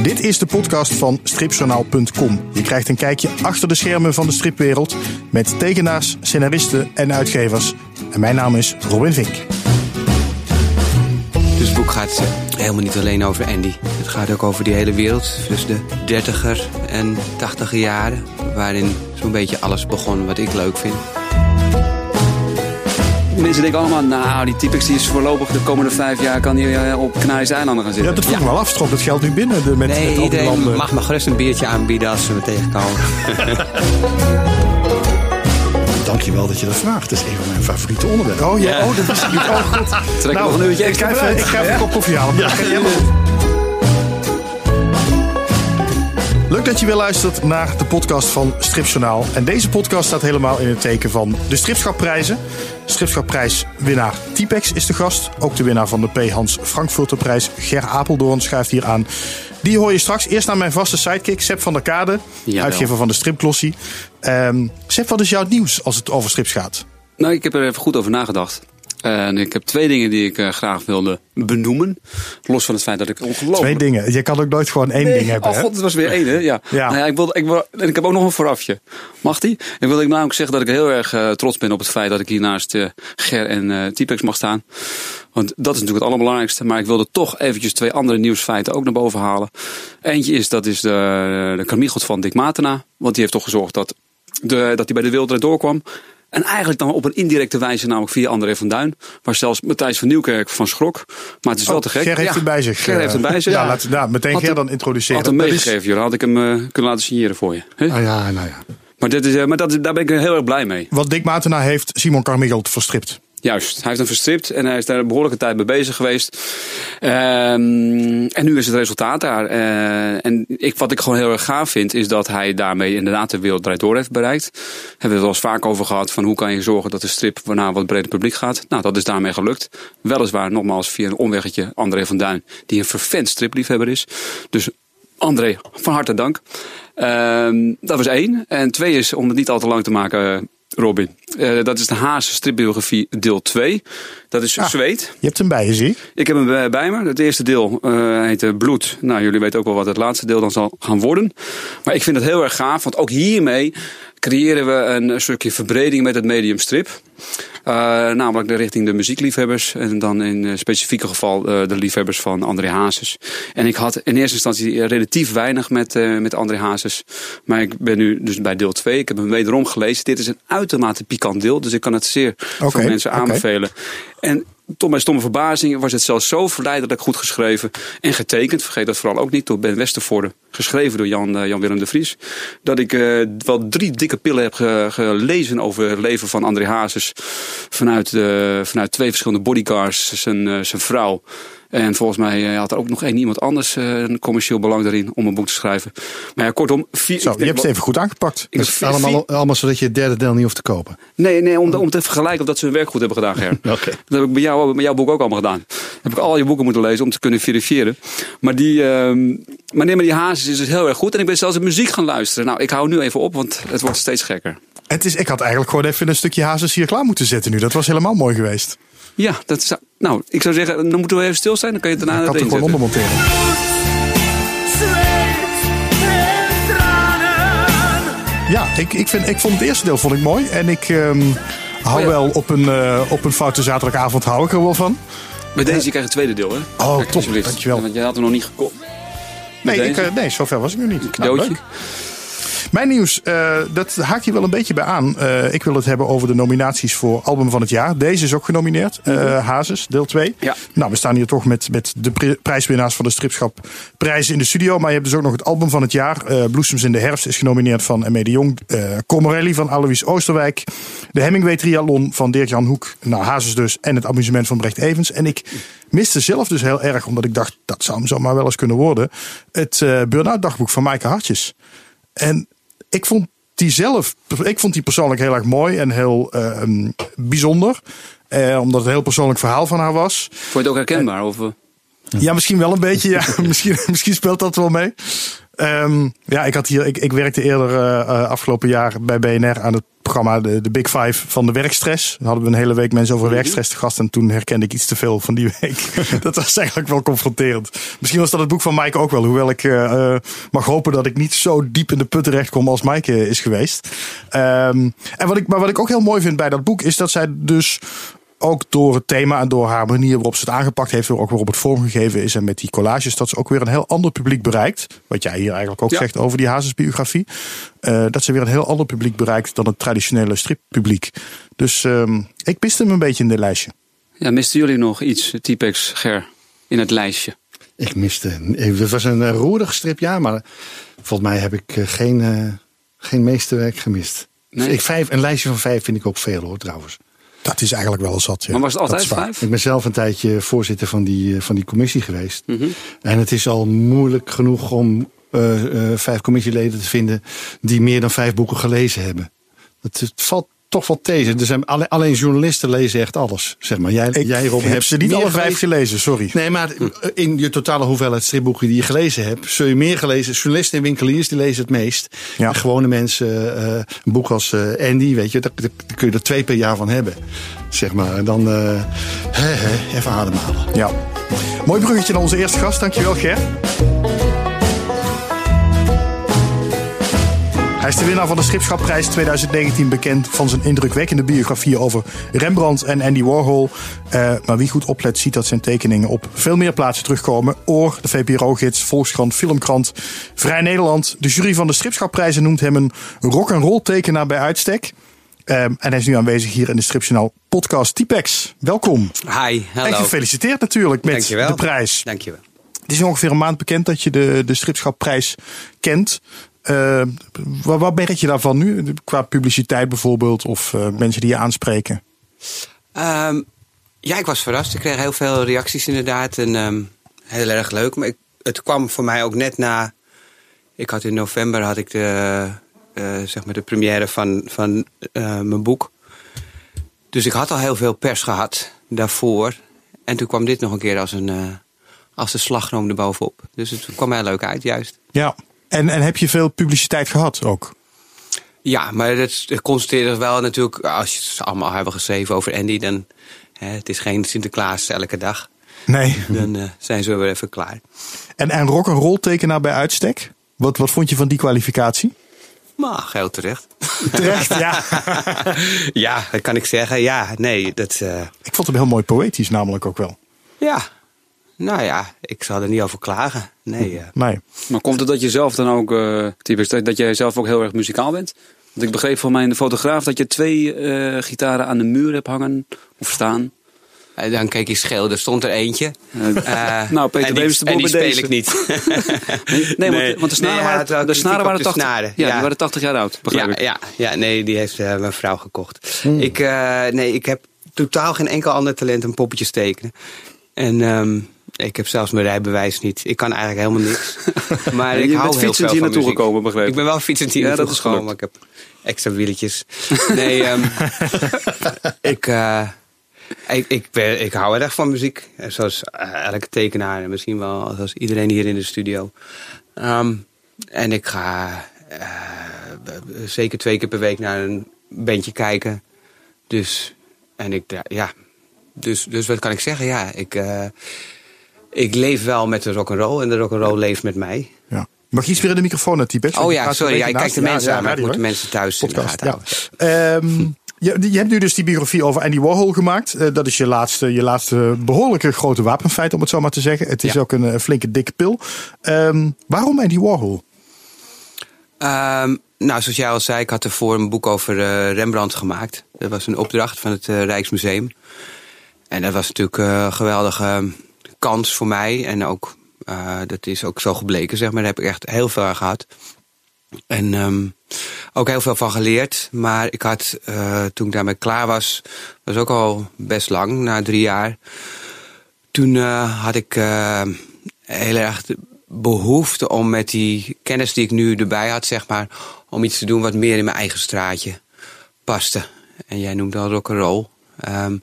Dit is de podcast van stripjournaal.com. Je krijgt een kijkje achter de schermen van de stripwereld met tekenaars, scenaristen en uitgevers. En mijn naam is Robin Vink. Dus boek gaat helemaal niet alleen over Andy. Het gaat ook over die hele wereld. Dus de dertiger en tachtiger jaren. Waarin zo'n beetje alles begon wat ik leuk vind. Mensen denken allemaal, nou, die Typex die is voorlopig de komende vijf jaar kan die eh, op Canarische eilanden gaan Ja, zitten. dat vroeg me wel af. Stroomt het geld nu binnen de, met, Nee, met iedereen landen? mag me gerust een biertje aanbieden als ze me tegenkomen. Dankjewel dat je dat vraagt. Het is een van mijn favoriete onderwerpen. Oh ja, oh, dat is niet. Oh, goed. Trek er nog een uurtje ik extra ga even, ik ga even een kop koffie halen. Ja. Leuk dat je weer luistert naar de podcast van Stripjournaal. En deze podcast staat helemaal in het teken van de Stripschapprijzen. Stripschapprijswinnaar Typex is de gast. Ook de winnaar van de P. Hans Frankfurterprijs, Ger Apeldoorn, schuift hier aan. Die hoor je straks. Eerst aan mijn vaste sidekick, Seb van der Kade, Jawel. uitgever van de Stripglossie. Ehm Seb, wat is jouw nieuws als het over strips gaat? Nou, ik heb er even goed over nagedacht. En ik heb twee dingen die ik eh, graag wilde benoemen. Los van het feit dat ik ongelooflijk... Twee dingen. Je kan ook nooit gewoon één ding hebben. Oh god, het was weer één, hè? Ja. Ja. Nou ja ik, wilde, ik, wil, en ik heb ook nog een voorafje. Mag die? Ik wilde namelijk zeggen dat ik heel erg eh, trots ben op het feit dat ik hier naast eh, Ger en Typex mag staan. Want dat is natuurlijk het allerbelangrijkste. Maar ik wilde toch eventjes twee andere nieuwsfeiten ook naar boven halen. Eentje is, dat is de, de van Dick Matena. Want die heeft toch gezorgd dat, de, dat hij bij de wereld doorkwam. En eigenlijk dan op een indirecte wijze, namelijk via André van Duin. Waar zelfs Matthijs van Nieuwkerk van schrok. Maar het is wel te gek. Oh, Ger heeft Ja, het bij zich. Ger heeft het bij zich. Ja, laat, ja meteen Ger dan introduceren. Had hem meegegeven, joh. Had ik hem eh, kunnen laten signeren voor je. Hè? Ah ja, nou ja. Maar, dit is, eh, maar dat, daar ben ik heel erg blij mee. Wat Dick Matena heeft Simon Carmichael verstript. Juist, hij heeft hem verstript en hij is daar een behoorlijke tijd mee bezig geweest. Ehm, en nu is het resultaat daar. Eh, en ik, wat ik gewoon heel erg gaaf vind, is dat hij daarmee inderdaad de wereld draait door heeft bereikt. Hebben we het wel eens vaak over gehad van hoe kan je zorgen dat de strip naar een wat breder publiek gaat. Nou, dat is daarmee gelukt. Weliswaar nogmaals via een omweggetje André van Duin, die een vervent stripliefhebber is. Dus André, van harte dank. Ehm, dat was één. En twee is, om het niet al te lang te maken, Robin. Eh, dat is de Haas stripbiografie deel 2. Dat is Ah. Zweet. Je hebt hem bij je, zie ik. Ik heb hem bij bij me. Het eerste deel eh, heet eh, Bloed. Nou, jullie weten ook wel wat het laatste deel dan zal gaan worden. Maar ik vind het heel erg gaaf, want ook hiermee creëren we een stukje verbreding met het medium strip. Eh, namelijk de richting de muziekliefhebbers. En dan in uh, specifieke geval eh, de liefhebbers van André Hazes. En ik had in eerste instantie relatief weinig met, eh, met André Hazes. Maar ik ben nu dus bij deel 2. Ik heb hem wederom gelezen. Dit is een uitermate pikant deel. Dus ik kan het zeer Oké, veel mensen aanbevelen. En tot mijn stomme verbazing was het zelfs zo verleidelijk goed geschreven en getekend. Vergeet dat vooral ook niet door Ben Westervoorde. Geschreven door Jan, eh, Jan-Willem de Vries. Dat ik eh, wel drie dikke pillen heb ge- gelezen over het leven van André Hazes. Vanuit, eh, vanuit twee verschillende bodyguards, zijn, eh, zijn vrouw. En volgens mij eh, had er ook nog één iemand anders eh, een commercieel belang daarin om een boek te schrijven. Maar ja, kortom. Vier, Zo, ik je hebt het even goed aangepakt. ik vier- allemaal, zodat je het derde deel niet hoeft te kopen. Nee, nee om, om te vergelijken of dat ze hun werk goed hebben gedaan, Ger. Dat heb ik bij jou, bij jouw boek ook allemaal gedaan. heb ik al je boeken moeten lezen om te kunnen verifiëren. Maar die, ehm, maar nee, maar die Hazes is dus heel erg goed. En ik ben zelfs muziek gaan luisteren. Nou, ik hou nu even op, want het wordt steeds gekker. Het is, ik had eigenlijk gewoon even een stukje hazes hier klaar moeten zetten nu. Dat was helemaal mooi geweest. Ja, dat nou, ik zou zeggen, dan moeten we even stil zijn. Dan kan je het daarna ik er erin gewoon zetten. onder monteren. Ja, ik, ik, vind, ik vond het eerste deel vond ik mooi. En ik ehm, hou Oh ja. wel op een, eh, op een foute zaterdagavond hou ik er wel van. Bij deze krijg je het tweede deel, hè? Oh, Kijk, top. Dankjewel. Want jij had hem nog niet gekocht. Nee, Met ik, eh, nee, zover was ik nog niet. Nou, Cadeautje. leuk. Mijn nieuws, eh, dat haakt hier wel een beetje bij aan. Eh, ik wil het hebben over de nominaties voor album van het jaar. Deze is ook genomineerd, eh Hazes, deel 2. Ja. Nou, we staan hier toch met, met de pri- prijswinnaars van de stripschap prijzen in de studio. Maar je hebt dus ook nog het album van het jaar. Eh, Bloesems in de herfst is genomineerd van Emme de Jong. Eh Comorelli van Alois Oosterwijk. De Hemingway Triathlon van Dirk-Jan Hoek. Nou, Hazes dus. En het amusement van Brecht Evens. En ik miste zelf dus heel erg, omdat ik dacht, dat zou hem zomaar wel eens kunnen worden. Het eh Burn-out dagboek van Maaike Hartjes. En ik vond die zelf, ik vond die persoonlijk heel erg mooi en heel ehm, bijzonder. Eh, omdat het een heel persoonlijk verhaal van haar was. Vond je het ook herkenbaar? Of, eh? Ja, misschien wel een beetje. Ja, misschien, misschien speelt dat wel mee. Ehm, ja, ik, had hier, ik, ik werkte eerder eh, eh, afgelopen jaar bij BNR aan het programma de, de Big Five van de werkstress. Dan hadden we een hele week mensen over Mhm. werkstress te gast. En toen herkende ik iets te veel van die week. dat was eigenlijk wel confronterend. Misschien was dat het boek van Mike ook wel. Hoewel ik eh, eh, mag hopen dat ik niet zo diep in de put terecht kom als Mike is geweest. Ehm, en wat ik, maar wat ik ook heel mooi vind bij dat boek is dat zij dus ook door het thema en door haar manier waarop ze het aangepakt heeft, door ook waarop het vormgegeven is en met die collages, dat ze ook weer een heel ander publiek bereikt. Wat jij hier eigenlijk ook Ja. zegt over die Hazes-biografie. Eh, dat ze weer een heel ander publiek bereikt dan het traditionele strippubliek. Dus ehm, ik miste hem een beetje in dit lijstje. Ja, misten jullie nog iets, Typex Ger, in het lijstje? Ik miste. Het was een uh, roerig stripjaar, maar volgens mij heb ik uh, geen, uh, geen meesterwerk gemist. Nee. Ik, vijf, een lijstje van vijf vind ik ook veel hoor, trouwens. Dat is eigenlijk wel zat. Ja. Maar was het altijd vijf? Ik ben zelf een tijdje voorzitter van die, eh, van die commissie geweest. Mhm. En het is al moeilijk genoeg om uh, uh, vijf commissieleden te vinden die meer dan vijf boeken gelezen hebben. Het, het valt toch wel tegen. Er zijn alleen, alleen, journalisten lezen echt alles. Zeg maar. Jij, Ik jij Rob, heb hebt ze niet alle vijf gelezen, sorry. Nee, maar in je totale hoeveelheid stripboeken die je gelezen hebt, zul je meer gelezen. Journalisten en winkeliers die lezen het meest. Ja. En gewone mensen, uh, een boek als uh, Andy, weet je, daar, daar, kun je er twee per jaar van hebben. Zeg maar. En dan uh, he, he, even ademhalen. Ja. Mooi bruggetje naar onze eerste gast. Dankjewel, Ger. Hij is de winnaar van de Schipschapprijs 2019, bekend van zijn indrukwekkende biografie over Rembrandt en Andy Warhol. Uh, maar wie goed oplet, ziet dat zijn tekeningen op veel meer plaatsen terugkomen. Oor, de VPRO-gids, Volkskrant, Filmkrant, Vrij Nederland. De jury van de Schipschapprijzen noemt hem een rock-and-roll tekenaar bij uitstek. Um, en hij is nu aanwezig hier in de Stripjournaal podcast Typex. Welkom. Hi, hallo. En gefeliciteerd natuurlijk met Dankjewel. de prijs. Dankjewel. Het is ongeveer een maand bekend dat je de, de Stripschapprijs kent. Uh, wat, wat merk je daarvan nu? Qua publiciteit bijvoorbeeld of uh, mensen die je aanspreken? Um, ja, ik was verrast. Ik kreeg heel veel reacties inderdaad. En um, heel erg leuk. Maar ik, het kwam voor mij ook net na... Ik had in november had ik de, uh, zeg maar de première van, van mijn boek. Dus ik had al heel veel pers gehad daarvoor. En toen kwam dit nog een keer als een, als een slagroom erbovenop. Dus het kwam heel leuk uit juist. Ja, en, en heb je veel publiciteit gehad ook? Ja, maar dat, constateerde wel natuurlijk, als je het allemaal hebben geschreven over Andy, dan hè, het is geen Sinterklaas elke dag. Nee. Dan uh, zijn ze weer even klaar. En, en rock en roll tekenaar bij uitstek? Wat, wat vond je van die kwalificatie? Maar heel terecht. Terecht, ja. ja, dat kan ik zeggen. Ja, nee, dat. Uh... Ik vond hem heel mooi poëtisch, namelijk ook wel. Ja, nou ja, ik zal er niet over klagen. Nee. Uh. nee. Maar komt het dat je zelf dan ook, uh, typisch, dat, jij zelf ook heel erg muzikaal bent? Want ik begreep van mijn fotograaf dat je twee uh, gitaren aan de muur hebt hangen of staan. Uh, dan keek ik scheel, er stond er eentje. Uh, nou, Peter Beemster de En die speel deze. ik niet. nee, nee, want, want de snaren nee, waren, de snaren waren de 80, snaren. Ja, ja, die waren 80 jaar oud, begrijp ja, ik. Ja, ja, nee, die heeft uh, mijn vrouw gekocht. Hmm. Ik, uh, nee, ik heb totaal geen enkel ander talent om poppetjes tekenen. En um, ik heb zelfs mijn rijbewijs niet. Ik kan eigenlijk helemaal niks. Maar ja, ik hou heel veel hier naartoe gekomen, begreep ik. ben wel fietsend hier ja, naartoe gekomen. Maar ik heb extra wieletjes. nee, um, ik, uh, ik, ik, ben, ik hou erg van muziek. Zoals uh, elke tekenaar en misschien wel zoals iedereen hier in de studio. Um, en ik ga uh, zeker twee keer per week naar een bandje kijken. Dus, en ik, ja, dus, dus wat kan ik zeggen? Ja, ik, uh, ik leef wel met de rock'n'roll en de rock'n'roll leeft met mij. Ja. Mag je iets weer in de microfoon naar Tibet? Oh ja, sorry. Ja, ik kijk de mensen ja, aan, maar ik moet de mensen thuis Podcast, in de gaten ja. um, je, je, hebt nu dus die biografie over Andy Warhol gemaakt. Uh, dat is je laatste, je laatste behoorlijke grote wapenfeit, om het zo maar te zeggen. Het is ja. ook een, een, flinke dikke pil. Um, waarom Andy Warhol? Um, nou, zoals jij al zei, ik had ervoor een boek over uh, Rembrandt gemaakt. Dat was een opdracht van het uh, Rijksmuseum. En dat was natuurlijk een geweldige kans voor mij. En ook, uh, dat is ook zo gebleken, zeg maar. Daar heb ik echt heel veel aan gehad. En um, ook heel veel van geleerd. Maar ik had, uh, toen ik daarmee klaar was, was ook al best lang, na drie jaar. Toen uh, had ik heel erg behoefte om met die kennis die ik nu erbij had, zeg maar, om iets te doen wat meer in mijn eigen straatje paste. En jij noemt al rock'n'roll. Um,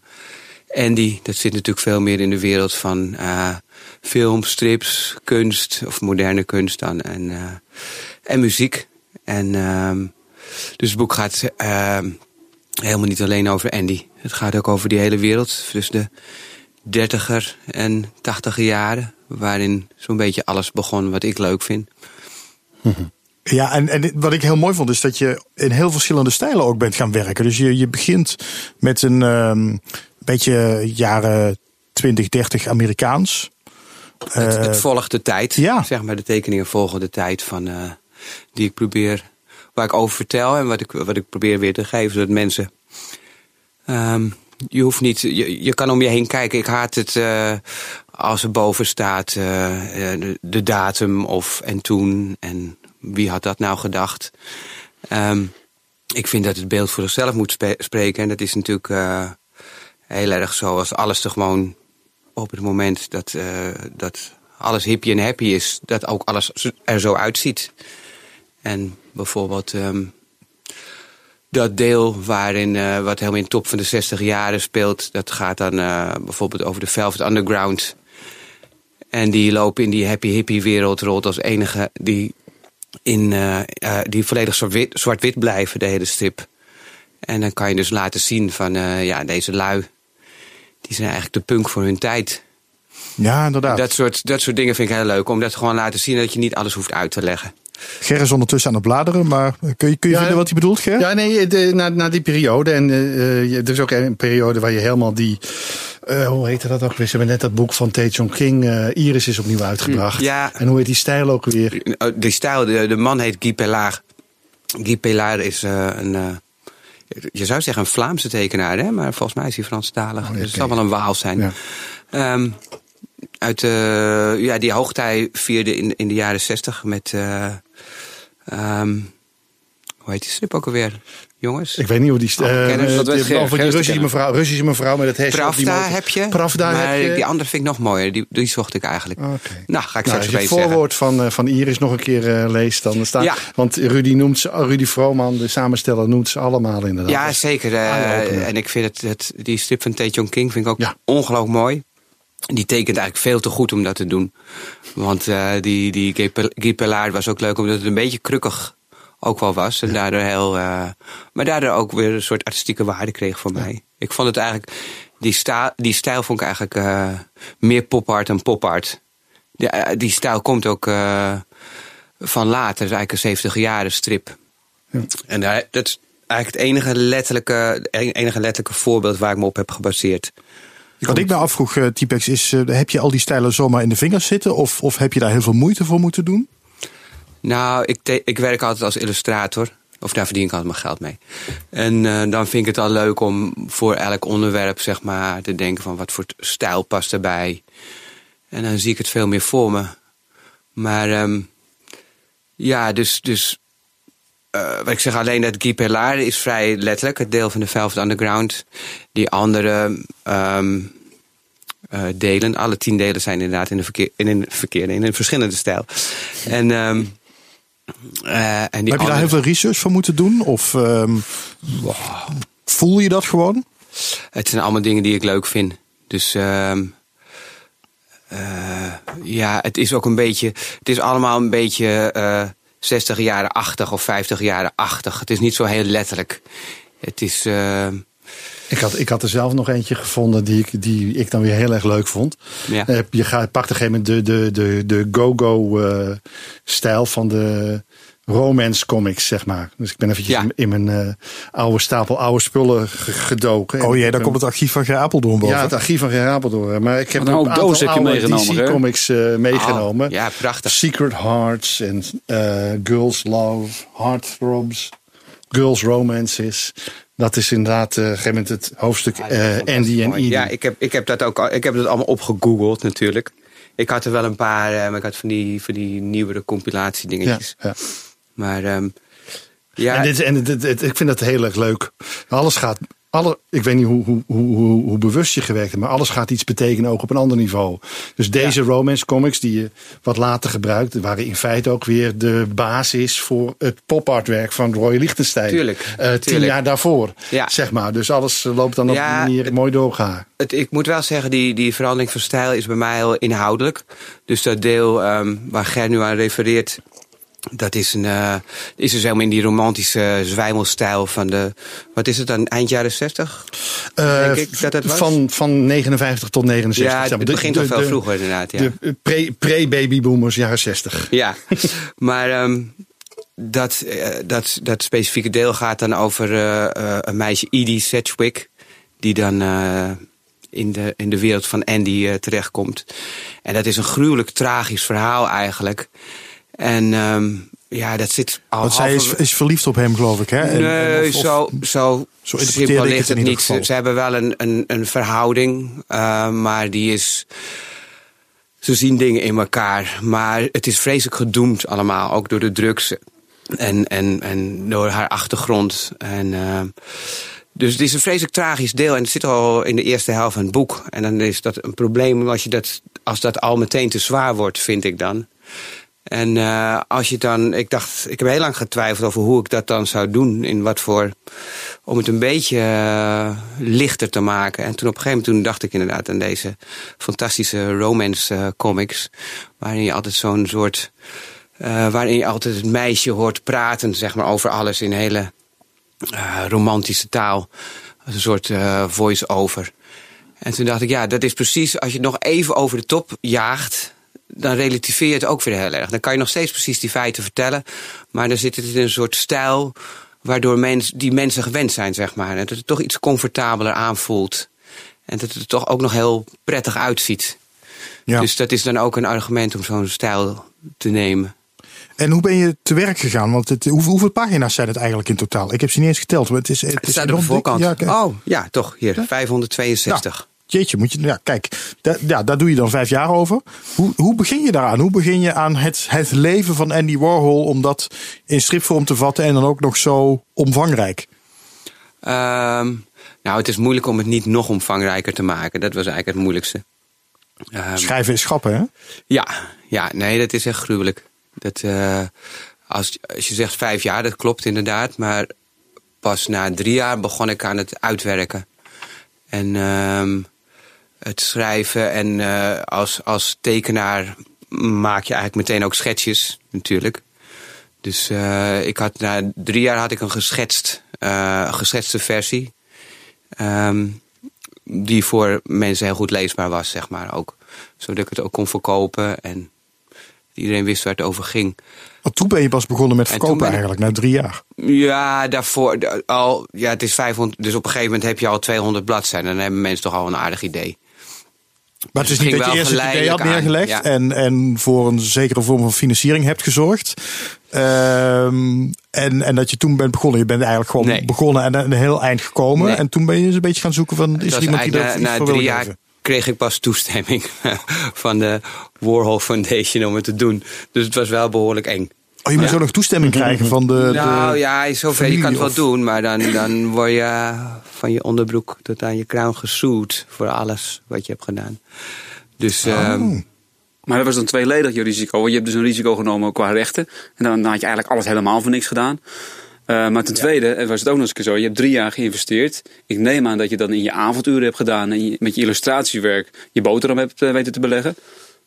Andy, dat zit natuurlijk veel meer in de wereld van uh, film, strips, kunst of moderne kunst dan. En, uh, en muziek. En um, dus het boek gaat ehm, helemaal niet alleen over Andy. Het gaat ook over die hele wereld. Dus de dertiger en tachtiger jaren. Waarin zo'n beetje alles begon wat ik leuk vind. Ja, en, en wat ik heel mooi vond is dat je in heel verschillende stijlen ook bent gaan werken. Dus je, je begint met een ehm, beetje jaren 20, 30 Amerikaans. Het, het Eh, volgt de tijd. ja. Zeg maar, de tekeningen volgen de tijd van eh, die ik probeer, waar ik over vertel en wat ik, wat ik probeer weer te geven, zodat mensen. ehm, je hoeft niet, je, je kan om je heen kijken. Ik haat het eh, als er boven staat de, de datum of en toen en wie had dat nou gedacht. Ehm, ik vind dat het beeld voor zichzelf moet spreken en dat is natuurlijk heel erg zo als alles er gewoon op het moment dat, eh, dat alles hippie en happy is, dat ook alles er zo uitziet. En bijvoorbeeld ehm, dat deel waarin, eh, wat helemaal in top van de 60 jaren speelt, dat gaat dan eh, bijvoorbeeld over de Velvet Underground. En die lopen in die happy hippie wereld rond als enige die, in, die volledig zwart-wit zwart-wit blijven, de hele strip. En dan kan je dus laten zien van, ja, deze lui, die zijn eigenlijk de punk voor hun tijd. ja, inderdaad. Dat soort, dat soort dingen vind ik heel leuk. Om dat gewoon laten zien dat je niet alles hoeft uit te leggen. Ger is ondertussen aan het bladeren, maar kun je, kun je Ja, vinden wat hij bedoelt, Ger? Ja, nee, de, na, na die periode. En eh, eh, er is ook een periode waar je helemaal die. eh, hoe heette dat ook weer? Ze hebben net dat boek van Tae Chong King. Iris is opnieuw uitgebracht. Ja. En hoe heet die stijl ook weer? Oh, Die stijl, de, de man heet Guy Pellard. Guy Pellard is eh, een, je zou zeggen een Vlaamse tekenaar, hè? maar volgens mij is hij Franstalig. ja, dus het zal wel een Waal zijn. Ja. Ehm, uit eh, ja, die hoogtij vierde in, in de jaren zestig met... eh, ehm, hoe heet die strip ook alweer, jongens? Ik weet niet hoe die. Oh, kennis, eh, dat die- over die Russische mevrouw, Russische mevrouw met het die Pravda heb je. Pravda maar heb je. die andere vind ik nog mooier. Die, die zocht ik eigenlijk. Nou, ga ik Nou, straks als je het zeggen. voorwoord van, eh, van Iris nog een keer eh, leest, dan staat. Ja. Want Rudy noemt ze, Rudy Vrooman, de samensteller, noemt ze allemaal inderdaad. Ja, zeker. eye-opener. en ik vind het, het, die strip van Tae Chong King vind ik ook Ja. ongelooflijk mooi. Die tekent eigenlijk veel te goed om dat te doen. Want die, die Guy Pellard was ook leuk omdat het een beetje krukkig ook wel was. En daardoor heel, eh, maar daardoor ook weer een soort artistieke waarde kreeg voor mij. Ik vond het eigenlijk, die, sta, die stijl vond ik eigenlijk eh, meer pop-art dan pop-art. Die, eh, die stijl komt ook van later, is eigenlijk een 70 jaren strip. En daar, dat is eigenlijk het enige letterlijke, enige letterlijke voorbeeld waar ik me op heb gebaseerd. Wat ik me afvroeg, Typex, is: heb je al die stijlen zomaar in de vingers zitten? Of, of heb je daar heel veel moeite voor moeten doen? Nou, ik, ik werk altijd als illustrator. Of daar verdien ik altijd mijn geld mee. En eh, dan vind ik het al leuk om voor elk onderwerp zeg maar, te denken van wat voor stijl past erbij. En dan zie ik het veel meer voor me. Maar ehm, ja, dus, dus eh, wat ik zeg alleen dat Guy Pellard is vrij letterlijk. Het deel van de Velvet Underground. Die andere ehm, eh, delen, alle tien delen zijn inderdaad in een in een verkeerde, in een verschillende stijl. En, ehm, eh, en die heb je daar heel veel research voor moeten doen? Of ehm, voel je dat gewoon? Het zijn allemaal dingen die ik leuk vind. Dus ehm, eh, ja, het is ook een beetje. Het is allemaal een beetje eh 60 jaren achtig of 50 jaren achtig. Het is niet zo heel letterlijk. Het is. ehm, Ik had, ik had er zelf nog eentje gevonden die ik, die ik dan weer heel erg leuk vond. Ja. Eh, Je gaat, pakt op een gegeven moment de, de, de, de go-go eh, stijl van de romance comics, zeg maar. Dus ik ben eventjes Ja. in, in mijn eh, oude stapel oude spullen ge- gedoken. En Oh jee, daar komt het archief van Ger Apeldoorn boven. Ja, het archief van Gerapeldoor. Maar ik heb een aantal doos heb je oude meegenomen, hè? DC-comics meegenomen. Oh, ja, prachtig. Secret Hearts en eh, Girls Love, Heartthrobs, Girls Romances. Dat is inderdaad op een gegeven moment het hoofdstuk eh, Andy en. Edie. Ja, ik heb, ik heb dat ook al, ik heb dat allemaal opgegoogeld natuurlijk. Ik had er wel een paar, eh, maar ik had van die, van die nieuwere compilatiedingetjes. ja. Maar ehm, ja, En, dit, en dit, dit- ik vind dat heel erg leuk. Alles gaat. Alle, ik weet niet hoe, hoe, hoe, hoe, hoe bewust je gewerkt hebt, maar alles gaat iets betekenen ook op een ander niveau. Dus deze romance comics die je wat later gebruikt, waren in feite ook weer de basis voor het popartwerk van Roy Lichtenstein. Tuurlijk, Eh, tien tuurlijk. jaar daarvoor, Ja. zeg maar. Dus alles eh, loopt dan op Ja, die manier mooi doorgaan. het, ik moet wel zeggen, die, die verandering van stijl is bij mij heel inhoudelijk. Dus dat deel ehm, waar Ger nu aan refereert, Dat is, een, uh, is dus helemaal in die romantische zwijmelstijl van de. Wat is het dan? Eind jaren 60? Uh, denk ik dat het was? Van, van 59 tot 69. Ja, het begint al veel vroeger inderdaad. Ja. De pre-babyboomers, pre jaren 60. Ja, maar um, dat, uh, dat, dat specifieke deel gaat dan over een meisje, Edie Sedgwick. Die dan in de, in de wereld van Andy terechtkomt. En dat is een gruwelijk tragisch verhaal eigenlijk. En um, ja, dat zit al. Want zij is, is, verliefd op hem, geloof ik, hè? En, nee, of, zo, zo, zo simpel ligt het, niet. Ze, ze, hebben wel een, een, een verhouding, uh, maar die is. Ze zien dingen in elkaar, maar het is vreselijk gedoemd allemaal, ook door de drugs en, en, en door haar achtergrond. En, uh, dus het is een vreselijk tragisch deel en het zit al in de eerste helft van het boek. En dan is dat een probleem als, je dat, als dat al meteen te zwaar wordt, vind ik dan. En uh, als je dan, ik dacht, ik heb heel lang getwijfeld over hoe ik dat dan zou doen. In wat voor, om het een beetje uh, lichter te maken. En toen op een gegeven moment dacht ik inderdaad aan deze fantastische romance uh, comics. Waarin je altijd zo'n soort, waarin je altijd het meisje hoort praten, zeg maar, over alles in hele romantische taal. Als een soort voice-over. En toen dacht ik, ja, dat is precies als je het nog even over de top jaagt dan relativeer je het ook weer heel erg. Dan kan je nog steeds precies die feiten vertellen. Maar dan zit het in een soort stijl waardoor mens, die mensen gewend zijn, zeg maar. En dat het toch iets comfortabeler aanvoelt. En dat het er toch ook nog heel prettig uitziet. Ja. Dus dat is dan ook een argument om zo'n stijl te nemen. En hoe ben je te werk gegaan? Want het, hoeveel, pagina's zijn het eigenlijk in totaal? Ik heb ze niet eens geteld. Maar het, is, het, het staat op de voorkant. Ja, oh, ja, toch. Hier, 562 jeetje, moet je, ja, kijk, ja, daar doe je dan vijf jaar over. Hoe, hoe begin je daaraan? Hoe begin je aan het, het leven van Andy Warhol om dat in stripvorm te vatten en dan ook nog zo omvangrijk? Um, nou, het is moeilijk om het niet nog omvangrijker te maken. Dat was eigenlijk het moeilijkste. Um, Schrijven is schappen, hè? Ja, ja, nee, dat is echt gruwelijk. Dat, uh, als, als je zegt vijf jaar, dat klopt inderdaad. Maar pas na drie jaar begon ik aan het uitwerken. En um, het schrijven. En uh, als, als tekenaar maak je eigenlijk meteen ook schetsjes, natuurlijk. Dus uh, ik had na drie jaar had ik een geschetst, uh, geschetste versie. Um, die voor mensen heel goed leesbaar was, zeg maar. Ook, zodat ik het ook kon verkopen en iedereen wist waar het over ging. Want toen ben je pas begonnen met verkopen eigenlijk, na drie jaar. Ja, daarvoor al, ja, het is 500, dus op een gegeven moment heb je al 200 bladzijden. Dan hebben mensen toch al een aardig idee. Maar het is niet dat je eerst het idee had neergelegd en, en voor een zekere vorm van financiering hebt gezorgd. Um, en, en dat je toen bent begonnen. Je bent eigenlijk gewoon begonnen en een heel eind gekomen. En toen ben je eens een beetje gaan zoeken van is er iemand die dat na, na drie jaar kreeg ik pas toestemming van de Warhol Foundation om het te doen. Dus het was wel behoorlijk eng. Oh, je moet zo nog toestemming krijgen van de. Nou ja, zover je kan het wel doen, maar dan, dan word je van je onderbroek tot aan je kruin gesoed voor alles wat je hebt gedaan. Dus. Oh. Ehm, maar dat was dan tweeledig je risico. Want je hebt dus een risico genomen qua rechten. En dan, had je eigenlijk alles helemaal voor niks gedaan. Uh, maar ten tweede was het ook nog eens zo. Je hebt drie jaar geïnvesteerd. Ik neem aan dat je dan in je avonduren hebt gedaan. En je, met je illustratiewerk je boterham hebt uh, weten te beleggen.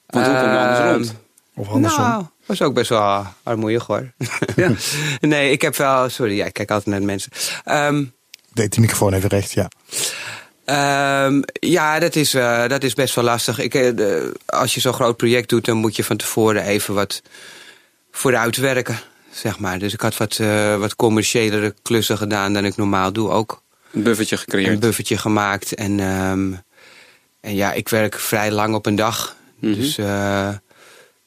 Want hoe kom je anders ehm, rond? Of andersom? Nou, was ook best wel armoeig hoor. Ja. nee, ik heb wel. Sorry, ja, ik kijk altijd naar de mensen. Um, Deed die microfoon even recht, ja. Um, ja, dat is, uh, dat is best wel lastig. Ik, uh, als je zo'n groot project doet, dan moet je van tevoren even wat vooruit werken. Zeg maar. Dus ik had wat, uh, wat commerciëlere klussen gedaan dan ik normaal doe ook. Een buffertje gecreëerd. Een buffertje gemaakt. En, um, en ja, ik werk vrij lang op een dag. Mm -hmm. Dus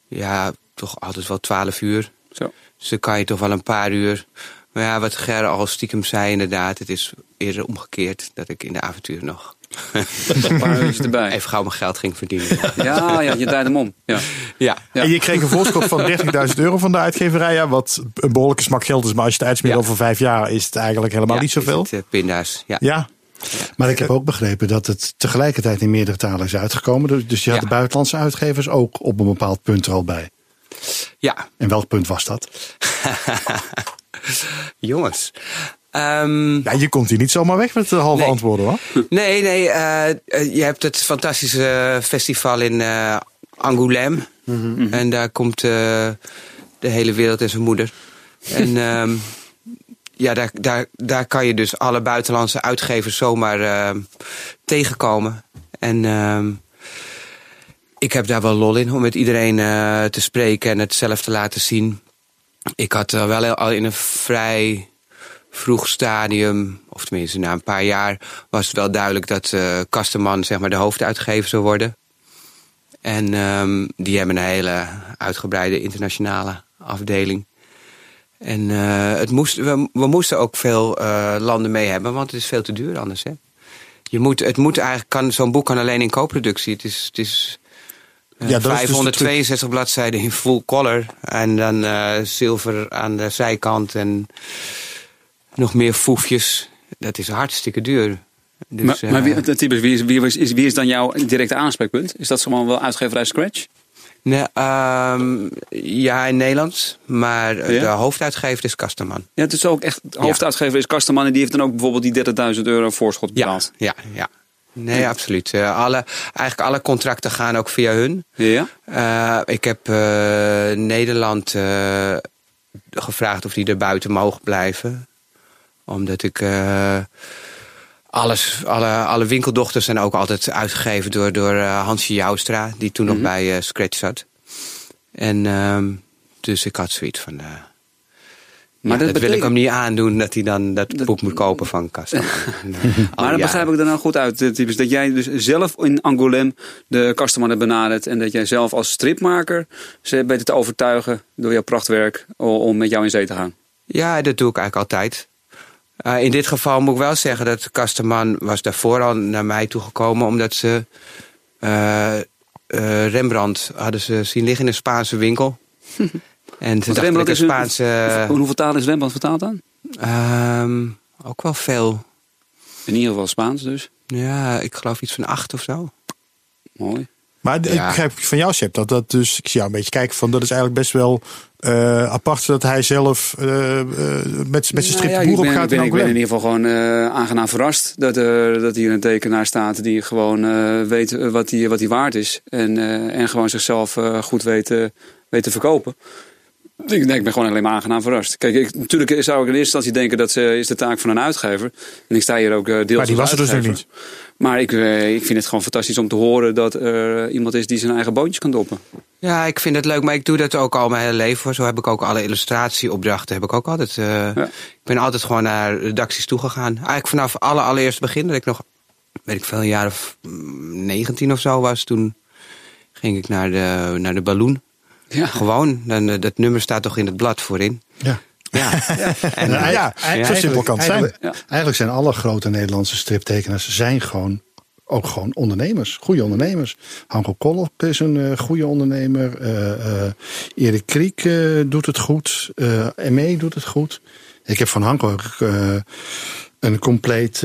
ja, toch altijd wel twaalf uur. Zo. Dus dan kan je toch wel een paar uur. Maar ja, wat Ger al stiekem zei, inderdaad, het is eerder omgekeerd dat ik in de avontuur nog. een paar uurtjes erbij. Even gauw mijn geld ging verdienen. ja, ja, je draait hem om. Ja. Ja. ja. En je kreeg een voorschot van 30.000 euro van de uitgeverij, ja, wat een behoorlijke smak geld is. Maar als je het uitsmeert over vijf jaar, is het eigenlijk helemaal niet zoveel. Het, uh, pinda's, ja. ja. Maar ik heb ook begrepen dat het tegelijkertijd in meerdere talen is uitgekomen. Dus, dus je had de buitenlandse uitgevers ook op een bepaald punt er al bij. Ja. En welk punt was dat? Jongens. Um, ja, je komt hier niet zomaar weg met de halve antwoorden hoor. Nee, nee. Uh, je hebt het fantastische festival in Angoulême. Mm -hmm. En daar komt De hele wereld en zijn moeder. En ehm, ja, daar, daar, daar kan je dus alle buitenlandse uitgevers zomaar ehm, tegenkomen. En ehm, ik heb daar wel lol in om met iedereen eh, te spreken en het zelf te laten zien. Ik had uh, wel al in een vrij vroeg stadium, of tenminste na een paar jaar, was het wel duidelijk dat uh, zeg maar, de hoofduitgever zou worden. En um, die hebben een hele uitgebreide internationale afdeling. En het moest, we, we, moesten ook veel landen mee hebben, want het is veel te duur anders. Hè? Je moet, het moet eigenlijk, kan, zo'n boek kan alleen in co-productie. Het is, het is ja, 562 dus bladzijden in full color. En dan zilver aan de zijkant en nog meer foefjes. Dat is hartstikke duur. Dus, maar, maar wie, typisch, wie, is, wie, is, wie is dan jouw directe aanspreekpunt? Is dat gewoon wel uitgeverij Scratch? Nee, um, ja, in Nederlands. Maar ja? de hoofduitgever is Kasterman. Ja, het is ook echt. De hoofduitgever is Kasterman en die heeft dan ook bijvoorbeeld die 30.000 euro voorschot betaald. Ja, ja, ja. Nee, ja. absoluut. Uh, alle, eigenlijk alle contracten gaan ook via hun. Ja. Uh, ik heb uh, Nederland gevraagd of die er buiten mogen blijven. Omdat ik alles, alle, alle winkeldochters zijn ook altijd uitgegeven door, door Hansje Joustra, die toen nog Mhm. bij Scratch zat. En uh, dus ik had zoiets van. Maar ja, dat, dat betekent... wil ik hem niet aandoen dat hij dan dat, dat... boek moet kopen van Kasta. maar dat begrijp ik er nou goed uit, typisch. Dat jij dus zelf in Angoulême de Kasterman hebt benaderd. En dat jij zelf als stripmaker ze bent te overtuigen door jouw prachtwerk om met jou in zee te gaan. Ja, dat doe ik eigenlijk altijd. Uh, in dit geval moet ik wel zeggen dat Kasterman was daarvoor al naar mij toegekomen omdat ze uh, uh, Rembrandt hadden ze zien liggen in een Spaanse winkel. en Rembrandt is een Spaanse. Een, hoeveel talen is Rembrandt vertaald aan? Um, ook wel veel. In ieder geval Spaans dus. Ja, ik geloof iets van acht of zo. Mooi. Maar ja. ik begrijp van jou, Seb, dat dat dus, ik zie jou een beetje kijken van, dat is eigenlijk best wel uh, apart dat hij zelf uh, uh, met, met zijn strip nou ja, boer op gaat. Ik ben, ik ben in ieder geval gewoon aangenaam verrast dat, dat hier een tekenaar staat die gewoon weet wat hij wat waard is. En, en gewoon zichzelf goed weet, weet te verkopen. Ik, denk, ik ben gewoon alleen maar aangenaam verrast. Kijk, ik, natuurlijk zou ik in eerste instantie denken dat ze, is de taak van een uitgever. En ik sta hier ook deels Maar die was er dus nog niet. Maar ik, ik vind het gewoon fantastisch om te horen dat er iemand is die zijn eigen boontjes kan doppen. Ja, ik vind het leuk, maar ik doe dat ook al mijn hele leven. Voor. Zo heb ik ook alle illustratieopdrachten. Heb ik ook altijd. Uh, ja. Ik ben altijd gewoon naar redacties toegegaan. Eigenlijk vanaf alle allereerste begin dat ik nog, weet ik veel, een jaar of 19 of zo was. Toen ging ik naar de, naar de balloon. Ja. Gewoon. Dan, dat nummer staat toch in het blad voorin. Ja. Ja, ja. En, ja, ja, ja. zo simpel kan het zijn. Eigenlijk, eigenlijk zijn alle grote Nederlandse striptekenaars zijn gewoon ook gewoon ondernemers, goede ondernemers. Hanko Kolop is een uh, goede ondernemer. Uh, uh, Erik Kriek doet het goed. ME doet het goed. Ik heb van Hanko een compleet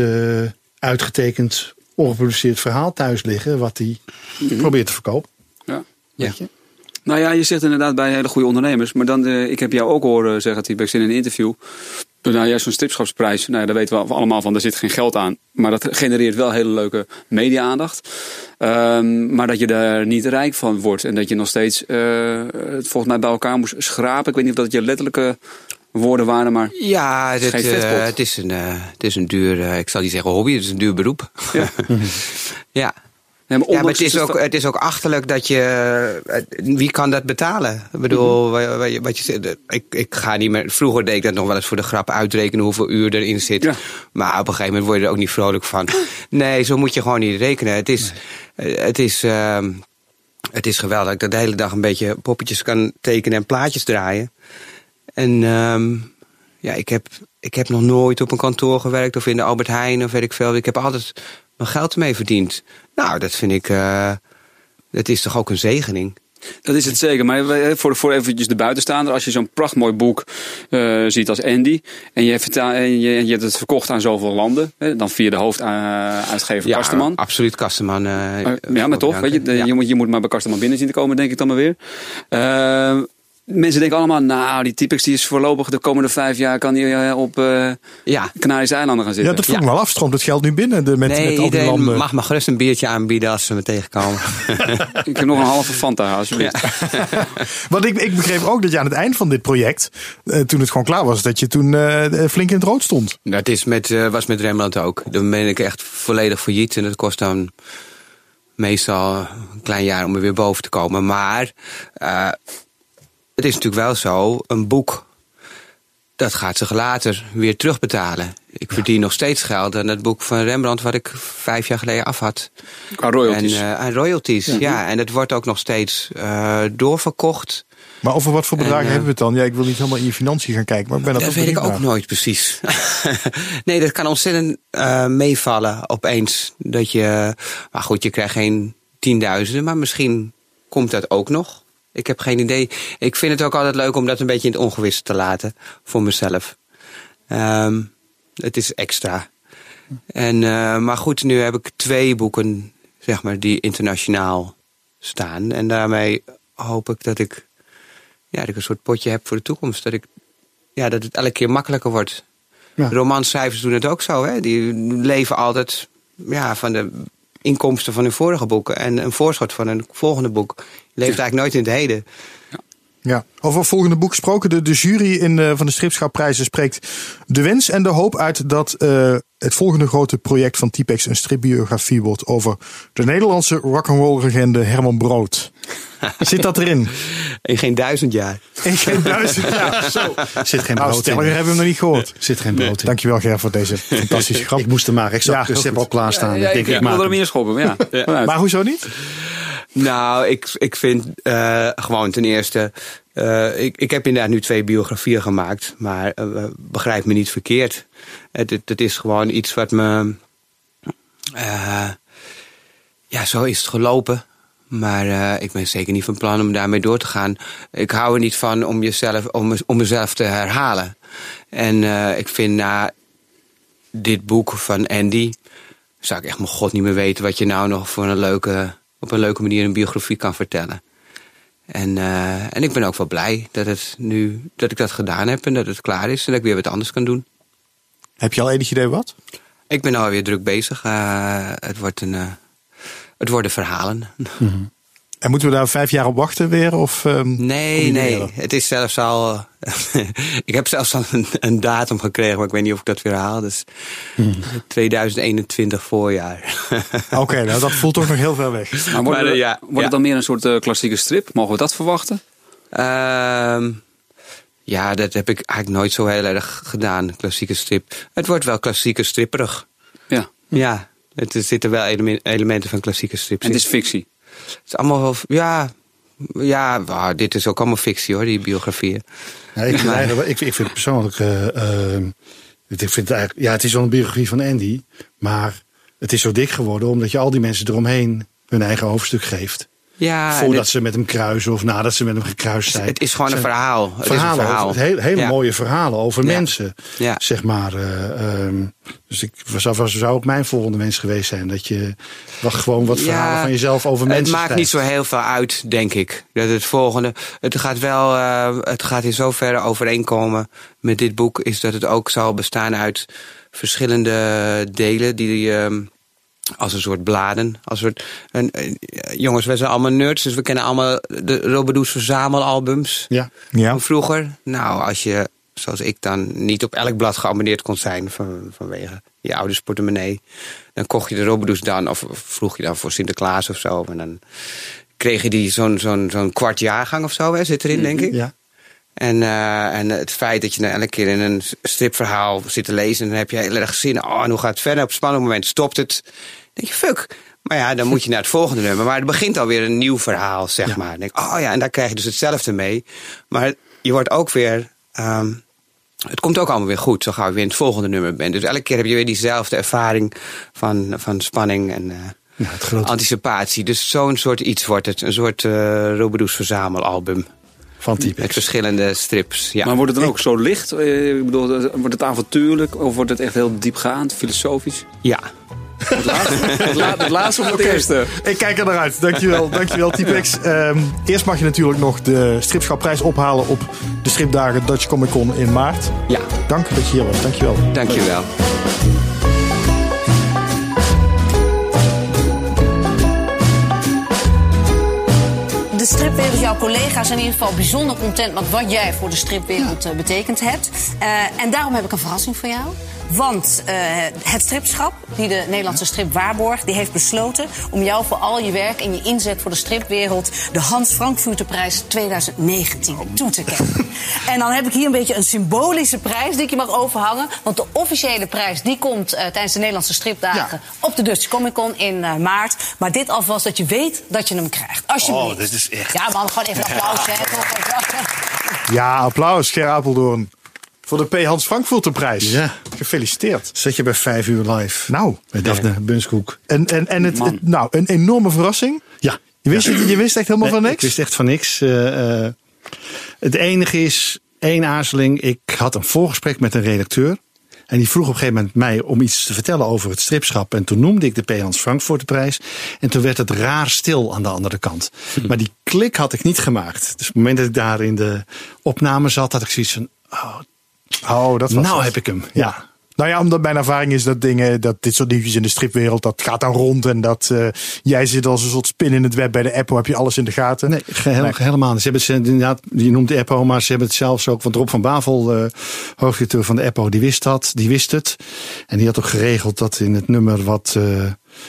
uitgetekend, ongeproduceerd verhaal thuis liggen. wat hij mm -hmm. probeert te verkopen. Ja. ja. Nou ja, je zegt inderdaad bij hele goede ondernemers. Maar dan, ik heb jou ook horen zeggen, T-Bex, in een interview. Nou, juist zo'n stripschapsprijs, nou ja, daar weten we allemaal van, daar zit geen geld aan. Maar dat genereert wel hele leuke media-aandacht. Um, maar dat je daar niet rijk van wordt. En dat je nog steeds uh, het volgens mij bij elkaar moest schrapen. Ik weet niet of dat je letterlijke woorden waren, maar. Ja, het, het, uh, het is, een, uh, het is een duur, uh, ik zal niet zeggen hobby, het is een duur beroep. Ja. ja. Ja, maar, ja, maar het, is ook, het is ook achterlijk dat je. Wie kan dat betalen? Ik bedoel, mm -hmm. wat je zegt. Ik, ik ga niet meer. Vroeger deed ik dat nog wel eens voor de grap uitrekenen hoeveel uur erin zit. Ja. Maar op een gegeven moment word je er ook niet vrolijk van. Nee, zo moet je gewoon niet rekenen. Het is. Nee. Het is uh, het is geweldig dat ik de hele dag een beetje poppetjes kan tekenen en plaatjes draaien. En um, ja, ik heb, ik heb nog nooit op een kantoor gewerkt of in de Albert Heijn of weet ik veel. Ik heb altijd mijn geld ermee verdiend. Nou, dat vind ik, uh, dat is toch ook een zegening. Dat is het zeker. Maar voor, voor eventjes de buitenstaander. Als je zo'n prachtmooi boek uh, ziet als Andy. En je, vertaal, en je, je hebt het verkocht aan zoveel landen. Hè, dan via de hoofduitgever ja, Kasterman. absoluut Kasterman. Uh, uh, ja, maar toch. Weet je, ja. je, moet, je moet maar bij Kasterman binnen zien te komen, denk ik dan maar weer. Mensen denken allemaal, nou, die Typex die is voorlopig de komende vijf jaar kan die eh, op eh Ja. Canarische eilanden gaan Ja, zitten. dat vroeg me wel af. Stroomt het geld nu binnen de, met, nee, met al die landen? mag me gerust een biertje aanbieden als ze me tegenkomen. Ik heb nog een halve Fanta, alsjeblieft. Want ik, ik begreep ook dat je aan het eind van dit project, eh, toen het gewoon klaar was, dat je toen eh, flink in het rood stond. Dat is met, eh, was met Rembrandt ook. Dan ben ik echt volledig failliet. En dat kost dan meestal een klein jaar om er weer boven te komen. Maar eh, het is natuurlijk wel zo, een boek, dat gaat zich later weer terugbetalen. Ik verdien nog steeds geld aan het boek van Rembrandt wat ik vijf jaar geleden af had. Qua royalties. En, eh, aan royalties, ja. En het wordt ook nog steeds eh, doorverkocht. Maar over wat voor bedragen En, eh, hebben we het dan? Ja, ik wil niet helemaal in je financiën gaan kijken, maar ik ben dat, Dat weet ik ook naar. nooit precies. nee, dat kan ontzettend eh, meevallen opeens. Dat je, maar goed, je krijgt geen tienduizenden, maar misschien komt dat ook nog. Ik heb geen idee. Ik vind het ook altijd leuk om dat een beetje in het ongewisse te laten voor mezelf. Ehm, het is extra. En, eh, maar goed, nu heb ik twee boeken, zeg maar, die internationaal staan. En daarmee hoop ik dat ik, ja, dat ik een soort potje heb voor de toekomst. Dat, ik, ja, dat het elke keer makkelijker wordt. Ja. Romanschrijvers doen het ook zo. Hè? Die leven altijd ja, van de inkomsten van hun vorige boeken. En een voorschot van een volgende boek. Leeft eigenlijk nooit in het heden. Ja. Over het volgende boek gesproken. De, de jury in, eh, van de Stripschapprijzen spreekt de wens en de hoop uit dat eh, het volgende grote project van Typex een stripbiografie wordt over de Nederlandse rock'n'roll legende Herman Brood. Zit dat erin? In geen duizend jaar. In geen duizend jaar. Zo. Zit geen Nou, brood stelliger in. hebben we hem nog niet gehoord. Zit geen brood in. Dankjewel Ger voor deze fantastische grap. Ik moest er maar. Ik zag Ja, de al klaarstaan. Ja, ik denk, ik, ik, ik wil maak er hem. meer schoppen, maar ja. Maar hoezo niet? Nou, ik, ik vind eh, gewoon ten eerste. eh, ik, ik heb inderdaad nu twee biografieën gemaakt. Maar eh, begrijp me niet verkeerd. Het, het, is gewoon iets wat me. ja, zo is het gelopen. Maar ik ben zeker niet van plan om daarmee door te gaan. Ik hou er niet van om, jezelf, om, om mezelf te herhalen. En ik vind na dit boek van Andy. zou ik echt mijn god niet meer weten wat je nou nog voor een leuke, op een leuke manier een biografie kan vertellen. En, eh, en ik ben ook wel blij dat, het nu, dat ik dat gedaan heb en dat het klaar is en dat ik weer wat anders kan doen. Heb je al enig idee wat? Ik ben alweer druk bezig. Eh, het, wordt een, eh, het worden verhalen. En moeten we daar vijf jaar op wachten weer? Of, ehm, Nee, nee. Het is zelfs al. ik heb zelfs al een, een datum gekregen, maar ik weet niet of ik dat weer haal. Dus 2021 voorjaar. Oké, nou dat voelt toch nog heel ver weg. Maar wordt, Maar, het- eh, ja, wordt ja. het dan meer een soort eh, klassieke strip? Mogen we dat verwachten? Ehm, ja, dat heb ik eigenlijk nooit zo heel erg gedaan, klassieke strip. Het wordt wel klassieke stripperig. Ja. Ja, het, er zitten wel eleme- elementen van klassieke strips En het is fictie. Het is allemaal wel, ja, ja dit is ook allemaal fictie hoor, die biografieën. Ja, ik, ik, ik vind het persoonlijk. eh, ehm, ik vind het eigenlijk. Ja, het is wel een biografie van Andy. Maar het is zo dik geworden omdat je al die mensen eromheen hun eigen hoofdstuk geeft. Ja, Voordat het, ze met hem kruisen of nadat ze met hem gekruist zijn. het is gewoon een Zijn verhaal. Het verhalen is een verhaal. Over, hele, hele Ja. mooie verhalen over Ja. mensen. Ja. Zeg maar. eh, ehm, dus ik zou, was, zou ook mijn volgende wens geweest zijn. Dat je wat, gewoon wat verhalen van jezelf over mensen Het maakt niet zo heel veel uit, denk ik. Dat het volgende. Het gaat wel. eh, het gaat in zoverre overeenkomen met dit boek. Is dat het ook zal bestaan uit verschillende delen. Die. ehm, als een soort bladen. Als een eh, jongens, wij zijn allemaal nerds, dus we kennen allemaal de Robedoes verzamelalbums Ja. Ja. van vroeger. Nou, als je, zoals ik dan, niet op elk blad geabonneerd kon zijn van, vanwege je ouders portemonnee, dan kocht je de Robedoes dan, of vroeg je dan voor Sinterklaas of zo. En dan kreeg je die zo'n zo'n zo'n kwart jaargang of zo, hè, zit erin, denk ik. Ja. En, eh, en het feit dat je dan elke keer in een stripverhaal zit te lezen... en dan heb je heel erg zin. Oh, en hoe gaat het verder? Op een spannend moment stopt het. Dan denk je, fuck. Maar ja, dan moet je naar het volgende nummer. Maar er begint alweer een nieuw verhaal, zeg Ja. maar. Dan denk oh ja, en daar krijg je dus hetzelfde mee. Maar je wordt ook weer... ehm, het komt ook allemaal weer goed, zo gauw je weer in het volgende nummer bent. Dus elke keer heb je weer diezelfde ervaring van, van spanning en... eh, Ja, het Anticipatie. Dus zo'n soort iets wordt het. Een soort uh, verzamelalbum. Van Met Typex. verschillende strips. Ja. Maar wordt het dan ook zo licht? Eh, Ik bedoel, wordt het avontuurlijk of wordt het echt heel diepgaand, filosofisch? Ja. Het laatste, het la- het laatste of het eerste? Ik kijk er naar uit. Dankjewel, dankjewel Typex. Ehm eerst mag je natuurlijk nog de stripschapprijs ophalen op de stripdagen Dutch Comic Con in maart. Ja, Dank dat je hier was. Dankjewel. dankjewel. De stripwereld, jouw collega's zijn in ieder geval bijzonder content met wat jij voor de stripwereld eh, betekend hebt. Eh, en daarom heb ik een verrassing voor jou. Want eh, het stripschap, die de Nederlandse strip waarborgt, die heeft besloten om jou voor al je werk en je inzet voor de stripwereld de Hans Frankfurterprijs 2019 toe te kennen. en dan heb ik hier een beetje een symbolische prijs die ik je mag overhangen. Want de officiële prijs die komt eh, tijdens de Nederlandse stripdagen op de Dutch Comic Con in eh, maart. Maar dit alvast dat je weet dat je hem krijgt. Alsjeblieft. Oh, dit is echt- Ja man, gewoon even een applaus. hè, toch? Ja, applaus Ger Apeldoorn. Voor de P. Hans Frankfurterprijs. Ja. Gefeliciteerd. Zet je bij vijf uur live. Nou, Bij Daphne Bunskoek. en, en, en het, nou, een enorme verrassing. Ja. Je wist, het- je wist echt helemaal Nee, van niks? Ik wist echt van niks. Eh, eh, het enige is, één aarzeling. Ik had een voorgesprek met een redacteur. En die vroeg op een gegeven moment mij om iets te vertellen over het stripschap. En toen noemde ik de P. Hans Frankfurterprijs. En toen werd het raar stil aan de andere kant. Maar die klik had ik niet gemaakt. Dus op het moment dat ik daar in de opname zat, had ik zoiets van... Oh, Oh, dat was nou het. heb ik hem. Ja. Nou ja, omdat mijn ervaring is dat dingen, dat dit soort nieuwtjes in de stripwereld, dat gaat dan rond. En dat eh, jij zit als een soort spin in het web bij de Apple, heb je alles in de gaten. Nee, geheel, Nee. helemaal niet. Ze hebben het, inderdaad, je noemt de Eppo, maar ze hebben het zelfs ook. Want Rob van Bavel, hoofddirecteur van de Eppo, die wist dat. Die wist het. En die had ook geregeld dat in het nummer wat eh,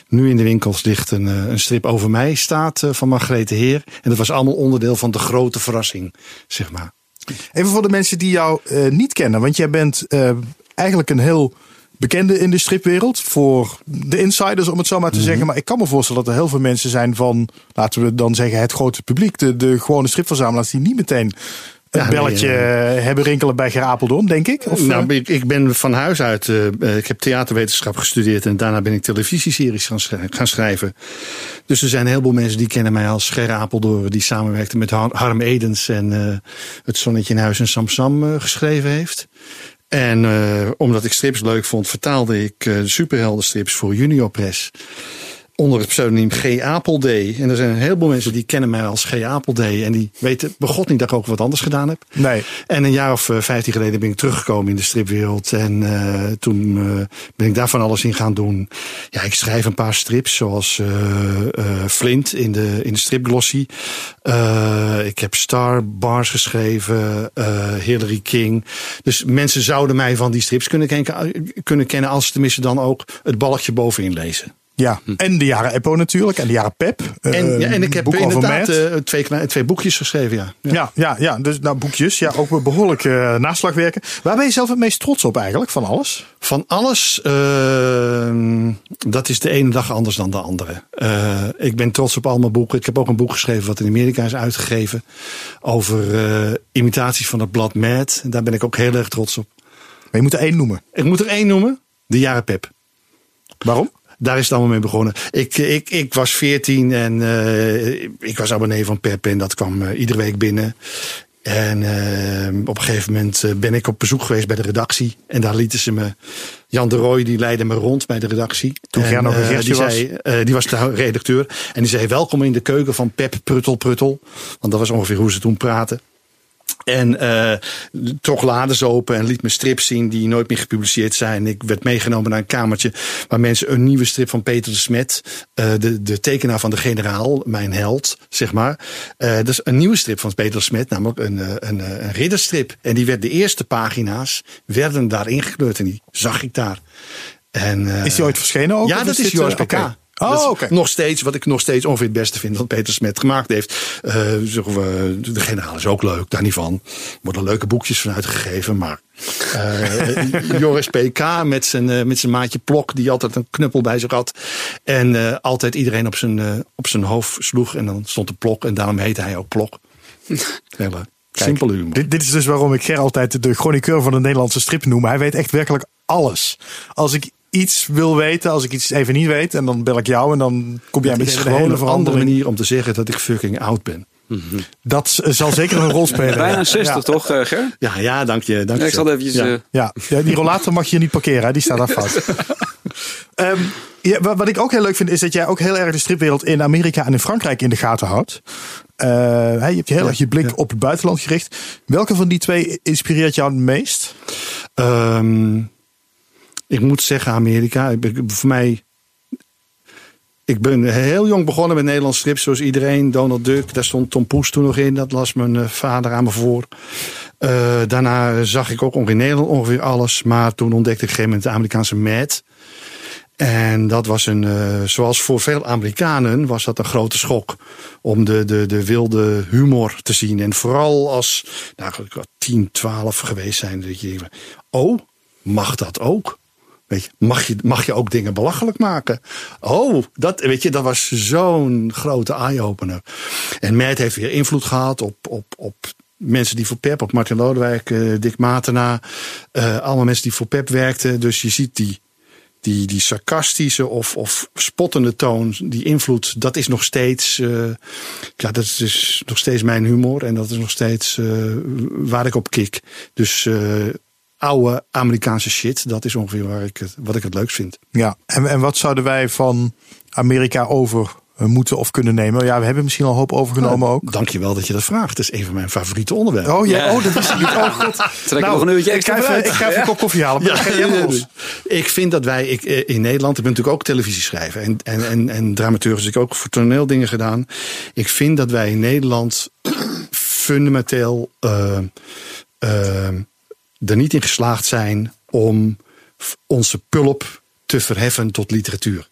nu in de winkels ligt, een, een strip over mij staat van Margrethe Heer. En dat was allemaal onderdeel van de grote verrassing, zeg maar. Even voor de mensen die jou eh, niet kennen, want jij bent eh, eigenlijk een heel bekende in de stripwereld voor de insiders, om het zo maar te zeggen. Maar ik kan me voorstellen dat er heel veel mensen zijn van, laten we dan zeggen, het grote publiek, de, de gewone stripverzamelaars, die niet meteen een nee, belletje eh, hebben rinkelen bij Ger Apeldoorn, denk ik. Of, nou, eh, ik, ik ben van huis uit, eh, eh, ik heb theaterwetenschap gestudeerd en daarna ben ik televisieseries gaan, schrij- gaan schrijven. Dus er zijn een heleboel mensen die kennen mij als Ger Apeldoorn, die samenwerkte met Har- Harm Edens en eh, Het Zonnetje in Huis en Sam Sam eh, geschreven heeft. En eh, omdat ik strips leuk vond, vertaalde ik eh, de superheldenstrips voor Junior Press. Onder het pseudoniem G. Apeldee. En er zijn een heleboel mensen die kennen mij als G. Apeldee. En die weten begot niet dat ik ook wat anders gedaan heb. nee. En een jaar of eh, vijftien geleden ben ik teruggekomen in de stripwereld. En eh, toen eh, ben ik daar van alles in gaan doen. Ja, ik schrijf een paar strips, zoals eh, Flint in de, in de stripglossy. Eh, ik heb Star Bars geschreven, Hillary King. Dus mensen zouden mij van die strips kunnen, kunnen kennen... als ze tenminste dan ook het balkje bovenin lezen. Ja, en de jaren Eppo natuurlijk. En de jaren Pep. En, Eh, ja, en ik heb inderdaad eh, twee, twee boekjes geschreven, ja. ja. Ja, ja, ja, dus nou, boekjes. Ja, ook behoorlijk eh naslagwerken. Waar ben je zelf het meest trots op eigenlijk van alles? Van alles, eh, dat is de ene dag anders dan de andere. Ik ben trots op al mijn boeken. Ik heb ook een boek geschreven wat in Amerika is uitgegeven. Over imitaties van het blad Mad. Daar ben ik ook heel erg trots op. Maar je moet er één noemen. Ik moet er één noemen. De Jaren Pep. Waarom? Daar is het allemaal mee begonnen. Ik, ik, ik was veertien en eh, ik was abonnee van Pep. En dat kwam eh, iedere week binnen. En eh, op een gegeven moment ben ik op bezoek geweest bij de redactie. En daar lieten ze me. Jan de Rooij die leidde me rond bij de redactie. Toen En, nog een die was. Zei, die was de redacteur. En die zei: Welkom in de keuken van Pep Pruttel Pruttel. Want dat was ongeveer hoe ze toen praten. En eh toch laden ze open en liet me strips zien die nooit meer gepubliceerd zijn. Ik werd meegenomen naar een kamertje waar mensen een nieuwe strip van Peter de Smet, eh, de, de tekenaar van de generaal, mijn held, zeg maar. Eh dus een nieuwe strip van Peter de Smet, namelijk een, een, een ridderstrip. En die werd de eerste pagina's, werden daar ingekleurd en die zag ik daar. En, Is die ooit verschenen ook? ja, dat is Joris eh, Dat Oh, is. Nog steeds, wat ik nog steeds ongeveer het beste vind wat Peter Smet gemaakt heeft. Eh, zeggen we, de generaal is ook leuk, daar niet van. Er worden leuke boekjes van uitgegeven, maar eh, Joris PK met zijn, eh, met zijn maatje Plok, die altijd een knuppel bij zich had. En altijd iedereen op zijn, op zijn hoofd sloeg. En dan stond de Plok en daarom heette hij ook Plok. Hele simpel humor. Dit, dit is dus waarom ik Ger altijd de chroniqueur van de Nederlandse strip noem. Hij weet echt werkelijk alles. Als ik iets wil weten, als ik iets even niet weet, en dan bel ik jou en dan kom jij met is een gewoon hele een andere manier om te zeggen dat ik fucking oud ben. Dat eh, zal zeker een rol spelen. Bijna ja. 60 Ja. toch, eh, Ger? Ja, ja, dank je. Dank Ja, je ik zal eventjes... Ja. eh, Ja, ja, die rollator mag je niet parkeren, hè? die staat daar fout. Ehm, wat ik ook heel leuk vind, is dat jij ook heel erg de stripwereld in Amerika en in Frankrijk in de gaten houdt. Eh, hè, je hebt je heel Ja, erg je blik ja. op het buitenland gericht. Welke van die twee inspireert jou het meest? Ehm, ik moet zeggen, Amerika. Voor mij. Ik ben heel jong begonnen met Nederlands strips, zoals iedereen. Donald Duck, daar stond Tom Poes toen nog in. Dat las mijn eh, vader aan me voor. Eh, daarna zag ik ook ongeveer Nederland ongeveer alles. Maar toen ontdekte ik op een gegeven moment de Amerikaanse Mad. En dat was een, eh, zoals voor veel Amerikanen, was dat een grote schok. Om de, de, de wilde humor te zien. En vooral als, nou, ik had 10, 12 geweest zijn. Dat je oh, mag dat ook? Mag, je, mag je ook dingen belachelijk maken? Oh, dat, weet je, dat was zo'n grote eye-opener. En Matt heeft weer invloed gehad op, op, op mensen die voor Pep, op Martin Lodewijk, eh, Dick Matena. eh, allemaal mensen die voor Pep werkten. Dus je ziet die, die, die sarcastische of, of spottende toon, die invloed, dat is nog steeds, eh, ja, dat is nog steeds mijn humor en dat is nog steeds waar ik op kik. Dus oude Amerikaanse shit, dat is ongeveer waar ik het, wat ik het leukst vind. Ja, en, en wat zouden wij van Amerika over eh, moeten of kunnen nemen? Ja, we hebben misschien al een hoop overgenomen ook. Dankjewel dat je dat vraagt. Dat is een van mijn favoriete onderwerpen. Oh ja, Ja. oh, dat wist ik niet. Oh god. Trek er nog een uurtje ik ga even, ik ga even een kop koffie halen. Ja, los. ik vind dat wij ik, eh, in Nederland, ik ben natuurlijk ook televisieschrijver en, en, en, en dramateur, dus ik heb ook voor toneeldingen gedaan. Ik vind dat wij in Nederland fundamenteel eh, er niet in geslaagd zijn om onze pulp te verheffen tot literatuur.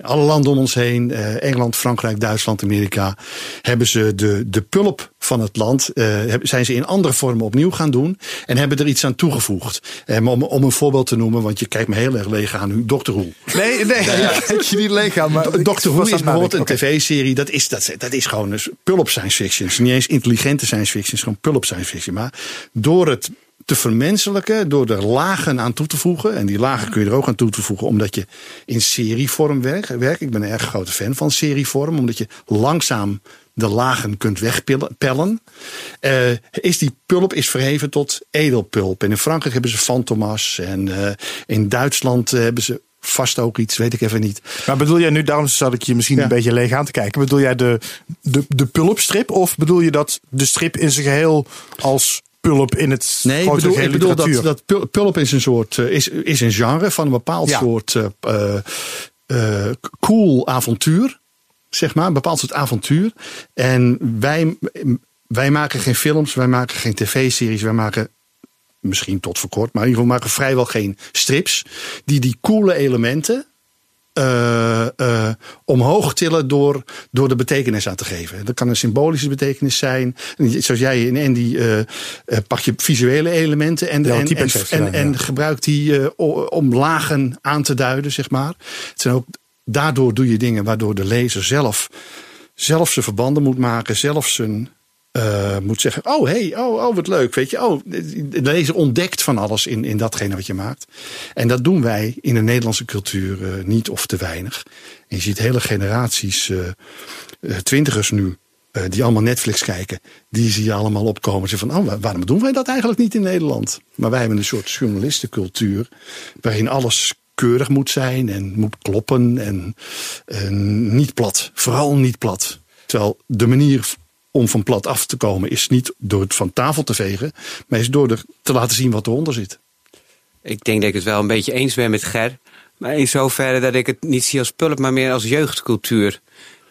Alle landen om ons heen, eh, Engeland, Frankrijk, Duitsland, Amerika, hebben ze de, de pulp van het land, eh, zijn ze in andere vormen opnieuw gaan doen en hebben er iets aan toegevoegd. Eh, maar om, om een voorbeeld te noemen, want je kijkt me heel erg leeg aan nu, Dr. Who. Nee, nee, ik kijk je niet leeg aan. Maar was Who is bijvoorbeeld een tv-serie. Dat is, dat, dat is gewoon een pulp science fiction. Het is niet eens intelligente science fiction. Het is gewoon pulp science fiction. Maar door het te vermenselijken, door er lagen aan toe te voegen. En die lagen kun je er ook aan toe te voegen, omdat je in serievorm werkt. Ik ben een erg grote fan van serievorm, omdat je langzaam de lagen kunt wegpellen. Eh, is die pulp is verheven tot edelpulp. En in Frankrijk hebben ze Fantomas. En eh, in Duitsland eh, hebben ze vast ook iets, weet ik even niet. Maar bedoel jij nu, daarom zat ik je misschien Ja. een beetje leeg aan te kijken. Bedoel jij de, de, de pulpstrip? Of bedoel je dat de strip in zijn geheel als pulp in het Nee, ik grote bedoel, ik bedoel dat, dat pul- pulp is een soort eh, is, is een genre van een bepaald Ja. soort eh, eh, cool avontuur. Zeg maar, een bepaald soort avontuur. En wij, wij maken geen films, wij maken geen tv-series, wij maken misschien tot voor kort, maar in ieder geval maken vrijwel geen strips. Die die coole elementen eh, eh, omhoog tillen door, door de betekenis aan te geven. Dat kan een symbolische betekenis zijn. Zoals jij in Andy eh, pak je visuele elementen en, Ja, en, en, en, gedaan, en ja. gebruikt die om lagen aan te duiden, zeg maar. Het zijn ook, daardoor doe je dingen waardoor de lezer zelf, zelf zijn verbanden moet maken, zelf zijn eh, moet zeggen: Oh, hey, oh, oh, wat leuk. Weet je, oh, ontdekt van alles in, in datgene wat je maakt. En dat doen wij in de Nederlandse cultuur eh, niet of te weinig. En je ziet hele generaties eh, twintigers nu. die allemaal Netflix kijken, die zie je allemaal opkomen. Ze van, oh, wa- waarom doen wij dat eigenlijk niet in Nederland? Maar wij hebben een soort journalistencultuur. waarin alles keurig moet zijn en moet kloppen. En, en niet plat. Vooral niet plat. Terwijl de manier om van plat af te komen is niet door het van tafel te vegen, maar is door er te laten zien wat eronder zit. Ik denk dat ik het wel een beetje eens ben met Ger. Maar in zoverre dat ik het niet zie als pulp, maar meer als jeugdcultuur.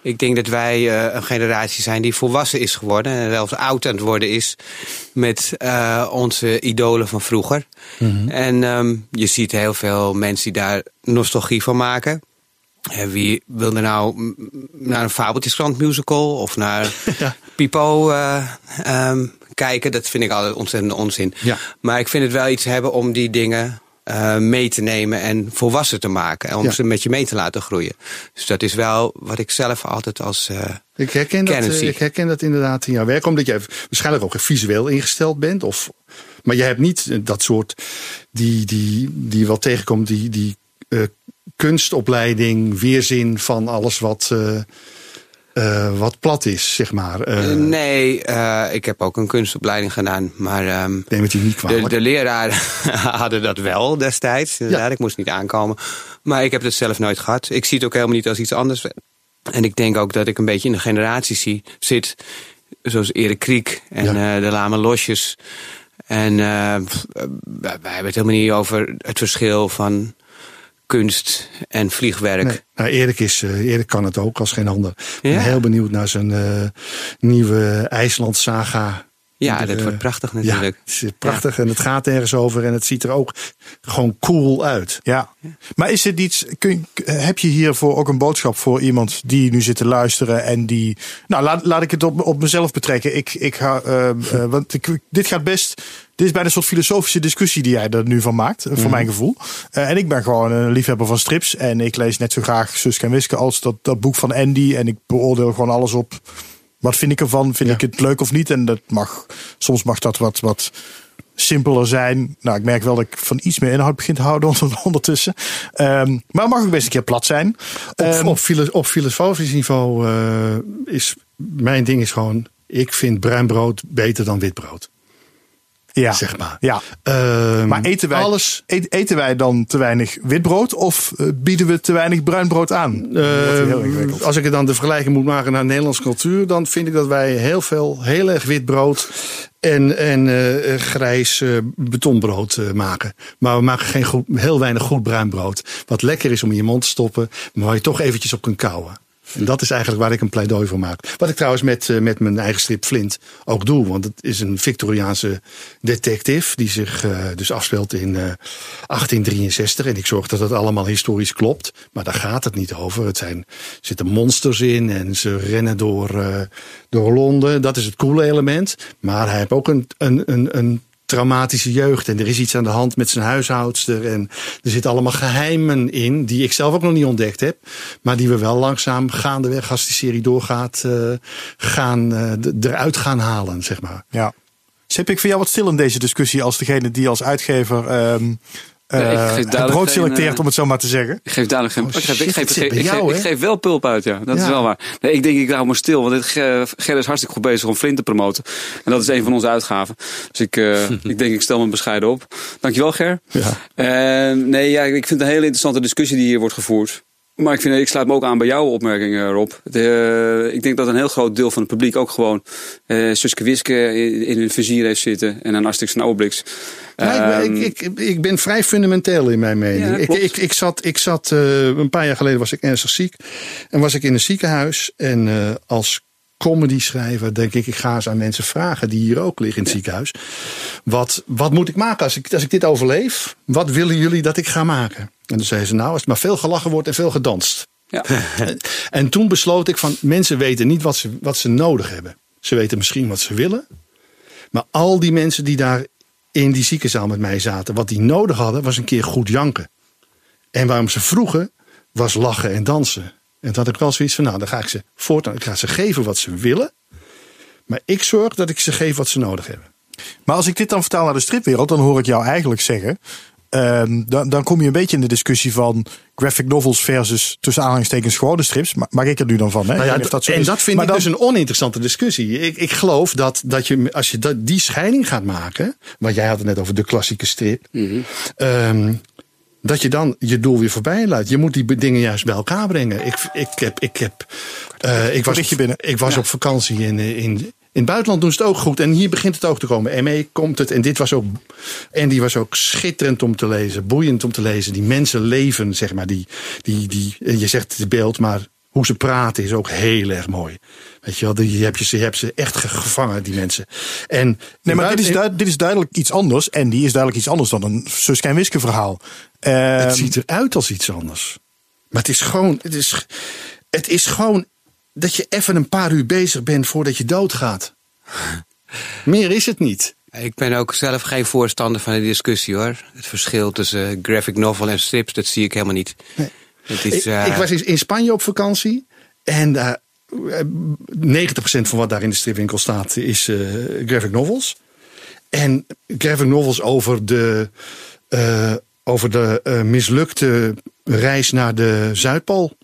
Ik denk dat wij eh, een generatie zijn die volwassen is geworden. En zelfs oud aan het worden is met eh, onze idolen van vroeger. En ehm, je ziet heel veel mensen die daar nostalgie van maken. Wie wil er nou naar een Fabeltjeskrant musical of naar Ja. Pipo eh, ehm, kijken? Dat vind ik altijd ontzettend onzin. Ja. Maar ik vind het wel iets hebben om die dingen eh, mee te nemen en volwassen te maken. En om Ja. ze met je mee te laten groeien. Dus dat is wel wat ik zelf altijd als. eh, Ik herken, dat, ik herken dat inderdaad in jouw werk, omdat jij waarschijnlijk ook visueel ingesteld bent. Of, maar je hebt niet dat soort die, die, die wel tegenkomt, die, die kunstopleiding, weerzin van alles wat. eh, eh, wat plat is, zeg maar. Eh, nee, ik heb ook een kunstopleiding gedaan. Maar ehm, neem het je niet de, kwalijk. de leraren hadden dat wel destijds. Inderdaad, Ja. ik moest niet aankomen. Maar ik heb het zelf nooit gehad. Ik zie het ook helemaal niet als iets anders. En ik denk ook dat ik een beetje in de generatie zie, zit. Zoals Erik Kriek en Ja. de Lame Losjes. En wij hebben het helemaal niet over het verschil van kunst en vliegwerk. Nee. Nou, Erik, is, eh, Erik kan het ook als geen ander. Ik ben Ja. heel benieuwd naar zijn eh, nieuwe IJsland-saga. Ja, dat er, wordt eh, prachtig natuurlijk. Ja, het is prachtig en het gaat ergens over en het ziet er ook gewoon cool uit. Ja, maar is het iets, kun, heb je hiervoor ook een boodschap voor iemand die nu zit te luisteren en die, nou laat, laat ik het op, op mezelf betrekken. Ik, ik ga, eh, eh, want ik, dit gaat best, dit is bijna een soort filosofische discussie die jij er nu van maakt, voor mijn gevoel. Eh, en ik ben gewoon een liefhebber van strips en ik lees net zo graag Suske en Wiske als dat, dat boek van Andy en ik beoordeel gewoon alles op, wat vind ik ervan, vind Ja. ik het leuk of niet en dat mag, soms mag dat wat, wat simpeler zijn. Nou, ik merk wel dat ik van iets meer inhoud begin te houden onder- ondertussen. Ehm, maar het mag ook best een keer plat zijn. Op, Ehm, op filosofisch niveau eh, is mijn ding is gewoon, ik vind bruin brood beter dan wit brood. Ja. Zeg maar. Ja. Ehm, Maar eten wij, alles. eet- eten wij dan te weinig witbrood of eh, bieden we te weinig bruin brood aan? Heel Eh, ingewikkeld. als ik het dan de vergelijking moet maken naar Nederlandse cultuur, dan vind ik dat wij heel veel, heel erg wit brood en, en eh, grijs eh, betonbrood maken. Maar we maken geen goed, heel weinig goed bruin brood. Wat lekker is om in je mond te stoppen, maar waar je toch eventjes op kunt kauwen. En dat is eigenlijk waar ik een pleidooi voor maak. Wat ik trouwens met, eh, met mijn eigen strip Flint ook doe. Want het is een Victoriaanse detective die zich eh, dus afspeelt in eh, 1863. En ik zorg dat het allemaal historisch klopt. Maar daar gaat het niet over. Het zijn, zitten monsters in en ze rennen door, eh, door Londen. Dat is het coole element. Maar hij heeft ook een, een, een, een traumatische jeugd. En er is iets aan de hand met zijn huishoudster. En er zitten allemaal geheimen in. Die ik zelf ook nog niet ontdekt heb. Maar die we wel langzaam gaandeweg als die serie doorgaat. eh, gaan, eh, eruit gaan halen, zeg maar. Ja. Sip, ik vind jou wat stil in deze discussie als degene die als uitgever ehm eh, Nee, ik het brood selecteert, eh, om het zo maar te zeggen. Ik geef duidelijk geen. Oh, ik, geef, ik, geef, ik, geef, jou, ik hè? geef wel pulp uit, ja. Dat is wel waar. Nee, ik denk, ik hou me stil. Want Ger is hartstikke goed bezig om Flint te promoten. En dat is een van onze uitgaven. Dus ik, eh, ik denk, ik stel me bescheiden op. Dankjewel, Ger. Ja. Eh, nee, ja, ik vind het een hele interessante discussie die hier wordt gevoerd. Maar ik, vind, ik sluit me ook aan bij jouw opmerking, eh, Rob. De, eh, ik denk dat een heel groot deel van het publiek ook gewoon eh Suske Wiske in, in hun vizier heeft zitten. En een Asterix en Obelix. Ja, Ehm, ik, ik, ik ben vrij fundamenteel in mijn mening. Ja, ik, ik, ik zat, ik zat een paar jaar geleden was ik ernstig ziek. En was ik in een ziekenhuis. En als comedy schrijver denk ik, ik ga eens aan mensen vragen die hier ook liggen in het ziekenhuis. Wat, wat moet ik maken als ik, als ik dit overleef? Wat willen jullie dat ik ga maken? En toen zeiden ze, nou, als het maar veel gelachen wordt en veel gedanst. ja. En toen besloot ik van mensen weten niet wat ze, wat ze nodig hebben. Ze weten misschien wat ze willen. Maar al die mensen die daar in die ziekenzaal met mij zaten, wat die nodig hadden, was een keer goed janken. En waarom ze vroegen, was lachen en dansen. En toen had ik wel zoiets van, nou, dan ga ik ze voortaan, ik ga ze geven wat ze willen. Maar ik zorg dat ik ze geef wat ze nodig hebben. Maar als ik dit dan vertaal naar de stripwereld, dan hoor ik jou eigenlijk zeggen. Ehm, dan, dan kom je een beetje in de discussie van graphic novels versus tussen aanhalingstekens gewone strips. Ma- Maak ik er nu dan van? Hè? Nou ja, zo en is. dat vind Maar ik dan- dus een oninteressante discussie. Ik, ik geloof dat, dat je, als je dat, die scheiding gaat maken. Want jij had het net over de klassieke strip. ehm, dat je dan je doel weer voorbij laat. Je moet die dingen juist bij elkaar brengen. Ik, ik heb. Ik, heb eh, ik was, binnen. ik was op vakantie in, eh, in, in het buitenland doen ze het ook goed. En hier begint het ook te komen. ME komt het. En dit was ook. En die was ook schitterend om te lezen. Boeiend om te lezen. Die mensen leven, zeg maar. Die, die, die, je zegt het beeld, maar hoe ze praten is ook heel erg mooi. Weet je wel, die, je, hebt je, je hebt ze echt ge- gevangen, die mensen. En Nee, maar dit is, dit is duidelijk iets anders. En die is duidelijk iets anders dan een Suske en Wiske verhaal. Het Ehm, ziet eruit als iets anders. Maar het is gewoon, het is, het is gewoon dat je even een paar uur bezig bent voordat je doodgaat. Meer is het niet. Ik ben ook zelf geen voorstander van de discussie hoor. Het verschil tussen eh, graphic novel en strips, dat zie ik helemaal niet. Nee. Het is, ik, eh, ik was in- Spanje op vakantie. En daar, eh, 90% van wat daar in de stripwinkel staat is graphic novels. En graphic novels over de, over de mislukte reis naar de Zuidpool.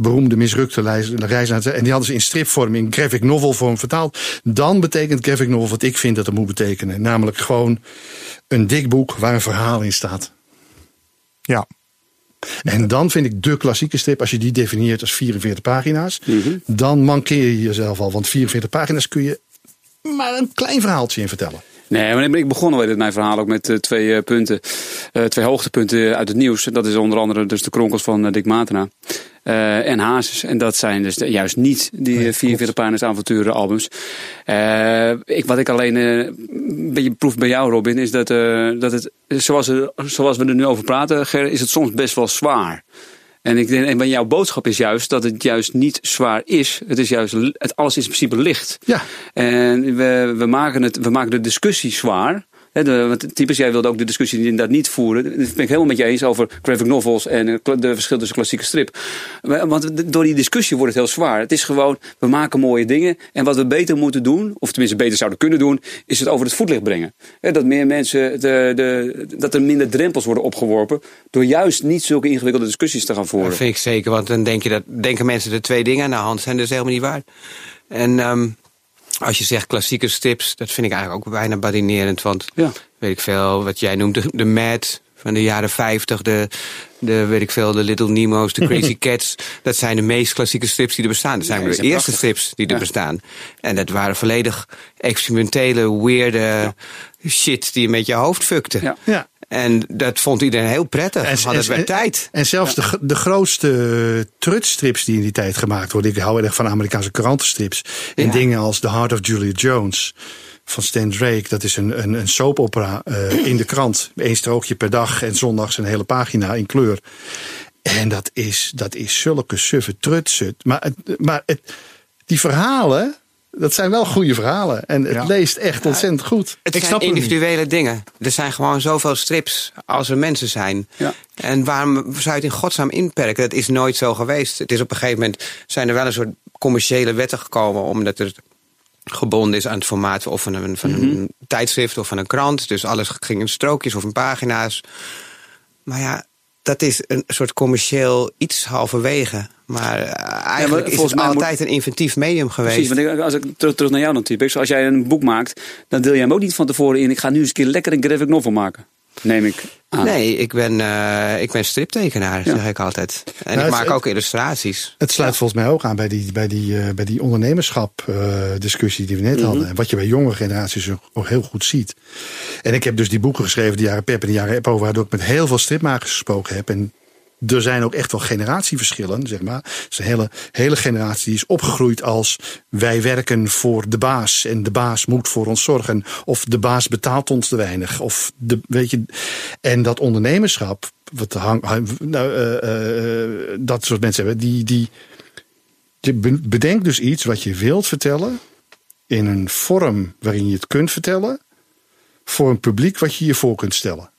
Beroemde mislukte reis reis naar En die hadden ze in stripvorm, in graphic novel vorm vertaald. Dan betekent graphic novel wat ik vind dat het moet betekenen. Namelijk gewoon een dik boek waar een verhaal in staat. Ja. En dan vind ik de klassieke strip, als je die definieert als 44 pagina's, dan mankeer je jezelf al. Want 44 pagina's kun je maar een klein verhaaltje in vertellen. Nee, maar ik begon alweer mijn verhaal ook met eh, twee eh, punten. eh, twee hoogtepunten uit het nieuws. Dat is onder andere dus de kronkels van Dick Matena. en Hazes. En dat zijn dus de- juist niet die eh, 44 pagina's avonturen albums. Ik, wat ik alleen een beetje proef bij jou, Robin, is dat, dat het, zoals, zoals we er nu over praten, Ger, is het soms best wel zwaar. En ik denk, en jouw boodschap is juist dat het juist niet zwaar is. Het is juist, het alles is in principe licht. Ja. En we, we, maken het, we maken de discussie zwaar. De, want typisch, jij wilde ook de discussie inderdaad niet voeren. Dat ben ik helemaal met je eens over graphic novels en eh, de verschil tussen klassieke strip. Want door die discussie wordt het heel zwaar. Het is gewoon, we maken mooie dingen. En wat we beter moeten doen, of tenminste beter zouden kunnen doen, is het over het voetlicht brengen. Dat meer mensen, de, de, dat er minder drempels worden opgeworpen. Door juist niet zulke ingewikkelde discussies te gaan voeren. Dat vind ik zeker, want dan denk je dat, denken mensen er twee dingen aan de hand zijn. Dat is helemaal niet waar. En ehm, als je zegt klassieke strips, dat vind ik eigenlijk ook bijna badinerend. Want Ja. weet ik veel, wat jij noemt, de, de Mad van de jaren 50, de, de, weet ik veel, de Little Nemo's, de Crazy Cats. Dat zijn de meest klassieke strips die er bestaan. Dat zijn Ja, de eerste prachtig. strips die er Ja. bestaan. En dat waren volledig experimentele, weirde shit die je met je hoofd fukte. Ja. En dat vond iedereen heel prettig. En- want het werd tijd. En zelfs de, de grootste trutstrips die in die tijd gemaakt worden. Ik hou erg van Amerikaanse krantenstrips. En Ja. dingen als The Heart of Julia Jones van Stan Drake. Dat is een, een, een soapopera eh, in de krant. Eén strookje per dag en zondags een hele pagina in kleur. En dat is, dat is zulke suffe trutsen. Maar, maar het, die verhalen, dat zijn wel goede verhalen. En het Ja. leest echt ontzettend goed. Het Ik zijn individuele dingen. Er zijn gewoon zoveel strips als er mensen zijn. Ja. En waarom zou je het in godsnaam inperken? Dat is nooit zo geweest. Het is op een gegeven moment zijn er wel een soort commerciële wetten gekomen, omdat het gebonden is aan het formaat of van een, van een tijdschrift of van een krant. Dus alles ging in strookjes of in pagina's. Maar ja, dat is een soort commercieel iets halverwege. Maar eh, eigenlijk is volgens het mij moet- altijd een inventief medium geweest. Precies, want ik- als ik terug, terug naar jou typ. Als jij een boek maakt, dan deel jij hem ook niet van tevoren in. Ik ga nu eens een keer lekker een graphic novel maken. Neem ik aan. Nee, ik ben, eh, ik ben striptekenaar, zeg ik altijd. En Nou, ik maak het- ook illustraties. Het sluit volgens mij ook aan bij die, bij die, eh, bij die ondernemerschap eh, discussie die we net hadden. En wat je bij jonge generaties ook, ook heel goed ziet. En ik heb dus die boeken geschreven, de jaren Pep en de jaren Eppo, waardoor ik met heel veel stripmakers gesproken heb. En er zijn ook echt wel generatieverschillen, zeg maar. Is een hele, hele generatie die is opgegroeid als wij werken voor de baas en de baas moet voor ons zorgen. Of de baas betaalt ons te weinig. Of de, weet je, en dat ondernemerschap, wat hang, nou, eh, eh, dat soort mensen hebben, die, die, je be- bedenkt dus iets wat je wilt vertellen in een vorm waarin je het kunt vertellen voor een publiek wat je je voor kunt stellen.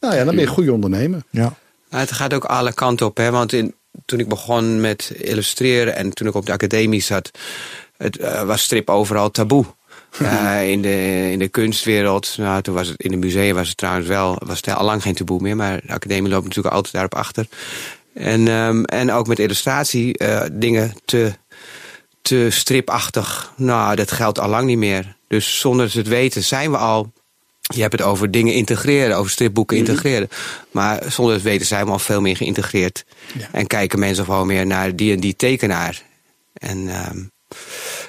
Nou ja, dan ben je een goede ondernemer. Ja. Het gaat ook alle kanten op, hè? Want in, toen ik begon met illustreren en toen ik op de academie zat, het, eh, was strip overal taboe. Eh, in, de, in de kunstwereld, nou, toen was het in de musea was het trouwens wel, was het al lang geen taboe meer, maar de academie loopt natuurlijk altijd daarop achter. En, ehm, en ook met illustratie eh, dingen te, te stripachtig. Nou, dat geldt al lang niet meer. Dus zonder het weten zijn we al. Je hebt het over dingen integreren, over stripboeken integreren. Maar zonder het weten zijn we al veel meer geïntegreerd. En kijken mensen gewoon meer naar die en die tekenaar. En ehm,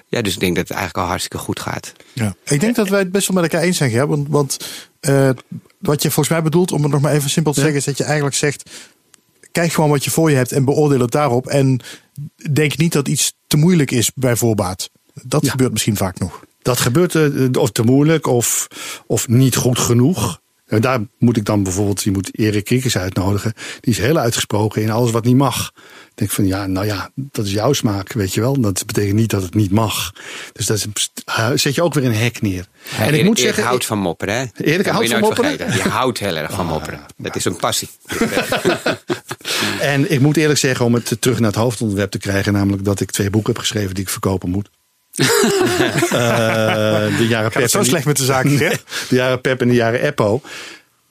ja, dus ik denk dat het eigenlijk al hartstikke goed gaat. Ja. Ik denk dat wij het best wel met elkaar eens zijn, Ger. Want, want eh, wat je volgens mij bedoelt, om het nog maar even simpel te Ja. zeggen, is dat je eigenlijk zegt: kijk gewoon wat je voor je hebt en beoordeel het daarop. En denk niet dat iets te moeilijk is bij voorbaat. Dat Ja. gebeurt misschien vaak nog. Dat gebeurt eh, of te moeilijk of, of niet goed genoeg. En daar moet ik dan bijvoorbeeld, je moet Erik Kriekers uitnodigen. Die is heel uitgesproken in alles wat niet mag. Ik denk van ja, nou ja, dat is jouw smaak, weet je wel. Dat betekent niet dat het niet mag. Dus dat is, zet je ook weer een hek neer. en ik moet zeggen, houdt van mopperen, hè? Erik houdt van mopperen? vergeten. Je houdt heel erg van mopperen. Dat is een passie. En ik moet eerlijk zeggen, om het terug naar het hoofdonderwerp te krijgen, namelijk dat ik twee boeken heb geschreven die ik verkopen moet. Eh, de jaren zo en- slecht met de zaak, de jaren Pep en de jaren Eppo.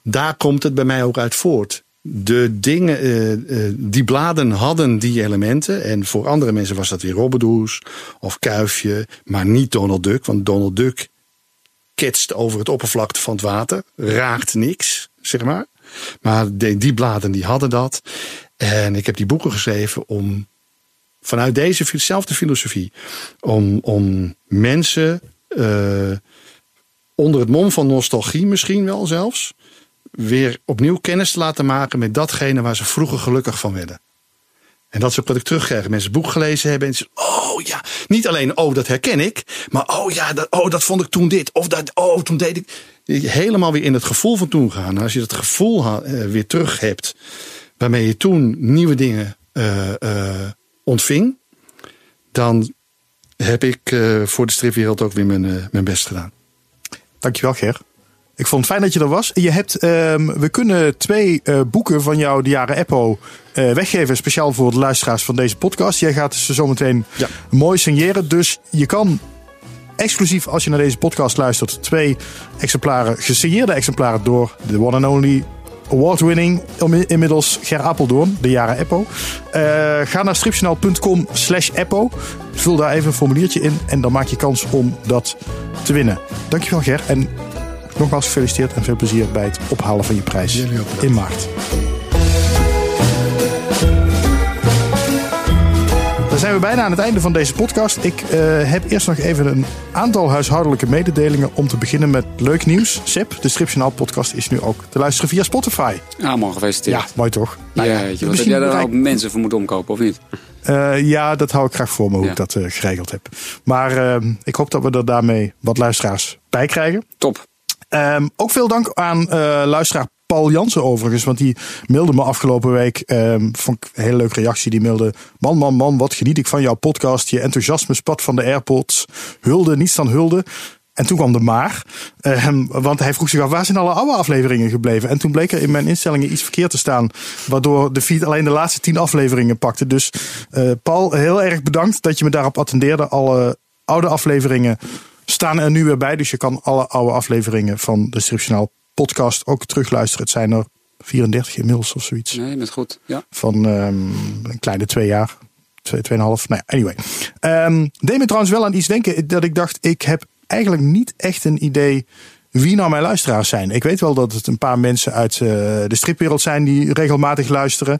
Daar komt het bij mij ook uit voort. de dingen, eh, eh, die bladen hadden die elementen. En voor andere mensen was dat weer Robbedoes of Kuifje. Maar niet Donald Duck. Want Donald Duck ketst over het oppervlakte van het water. Raakt niks, zeg maar. Maar de- die bladen die hadden dat. En ik heb die boeken geschreven om vanuit dezezelfde filosofie. Om, om mensen eh, onder het mom van nostalgie misschien wel zelfs. Weer opnieuw kennis te laten maken met datgene waar ze vroeger gelukkig van werden. En dat is ook wat ik terugkrijg. Mensen boek gelezen hebben en ze oh ja, niet alleen oh dat herken ik, maar oh ja, dat, oh dat vond ik toen dit of dat, oh toen deed ik. Helemaal weer in het gevoel van toen gaan. Als je dat gevoel eh, weer terug hebt, waarmee je toen nieuwe dingen eh, ontving, dan heb ik eh, voor de stripwereld ook weer mijn, eh, mijn best gedaan. Dankjewel, Ger. Ik vond het fijn dat je er was. Je hebt, ehm, we kunnen twee eh, boeken van jou, de jaren Eppo, weggeven. Speciaal voor de luisteraars van deze podcast. Jij gaat ze zometeen Ja. mooi signeren. Dus je kan exclusief, als je naar deze podcast luistert, twee exemplaren, gesigneerde exemplaren door de one and only award-winning inmiddels Ger Apeldoorn, de jaren Eppo. Eh, ga naar stripjournaal.com slash Eppo. Vul daar even een formuliertje in en dan maak je kans om dat te winnen. Dankjewel Ger en nogmaals gefeliciteerd en veel plezier bij het ophalen van je prijs in maart. Zijn we bijna aan het einde van deze podcast. Ik eh, heb eerst nog even een aantal huishoudelijke mededelingen om te beginnen met leuk nieuws. Seb, de Stripjournaal podcast is nu ook te luisteren via Spotify. Ja, man, gefeliciteerd. Ja, mooi toch? Ja, Nou ja, weet je, wat heb jij daar bereik- ook mensen voor moeten omkopen, of niet? Eh, ja, dat hou ik graag voor me hoe Ja. ik dat eh, geregeld heb. Maar eh, ik hoop dat we er daarmee wat luisteraars bij krijgen. Top. Ehm, ook veel dank aan luisteraar Paul Jansen overigens. Want die mailde me afgelopen week. ehm, vond ik een hele leuke reactie. Die mailde. Man, man, man, wat geniet ik van jouw podcast. Je enthousiasme spat van de AirPods. Hulde, niets dan hulde. En toen kwam de maar. Ehm, want hij vroeg zich af, waar zijn alle oude afleveringen gebleven? En toen bleek er in mijn instellingen iets verkeerd te staan. Waardoor de feed alleen de laatste tien afleveringen pakte. Dus eh, Paul, heel erg bedankt dat je me daarop attendeerde. Alle oude afleveringen staan er nu weer bij. Dus je kan alle oude afleveringen van de podcast ook terugluisteren. Het zijn er 34 inmiddels of zoiets. Nee, met goed. Ja. Van ehm, een kleine twee jaar. Twee, tweeënhalf. Nou ja, anyway. Ehm deed me trouwens wel aan iets denken dat ik dacht, ik heb eigenlijk niet echt een idee wie nou mijn luisteraars zijn. Ik weet wel dat het een paar mensen uit eh, de stripwereld zijn die regelmatig luisteren.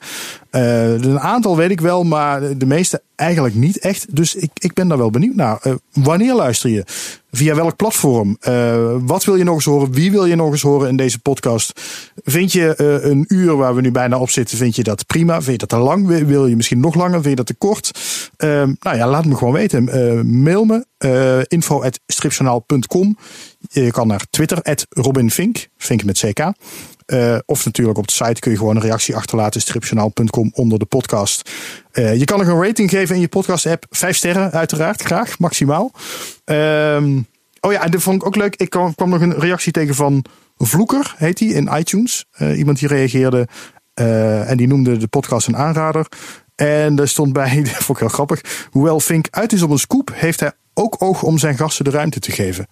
Eh, een aantal weet ik wel, maar de meeste eigenlijk niet echt. Dus ik, ik ben daar wel benieuwd naar. Eh, wanneer luister je? Via welk platform? Eh, wat wil je nog eens horen? Wie wil je nog eens horen in deze podcast? Vind je eh, een uur waar we nu bijna op zitten, vind je dat prima? Vind je dat te lang? Wil- je misschien nog langer? Vind je dat te kort? Eh, nou ja, laat me gewoon weten. Eh, mail me info.stripjournaal.com Je kan naar Twitter, Robin Vink, Vink met CK. Uh, of natuurlijk op de site kun je gewoon een reactie achterlaten, stripjournaal.com onder de podcast. Uh, je kan nog een rating geven in je podcast app. Vijf sterren uiteraard, graag, maximaal. Um, oh ja, en dat vond ik ook leuk. Ik kwam, nog een reactie tegen van Vloeker, heet hij, in iTunes. Uh, iemand die reageerde en die noemde de podcast een aanrader. En daar stond bij, dat vond ik heel grappig. Hoewel Vink uit is op een scoop, heeft hij ook oog om zijn gasten de ruimte te geven.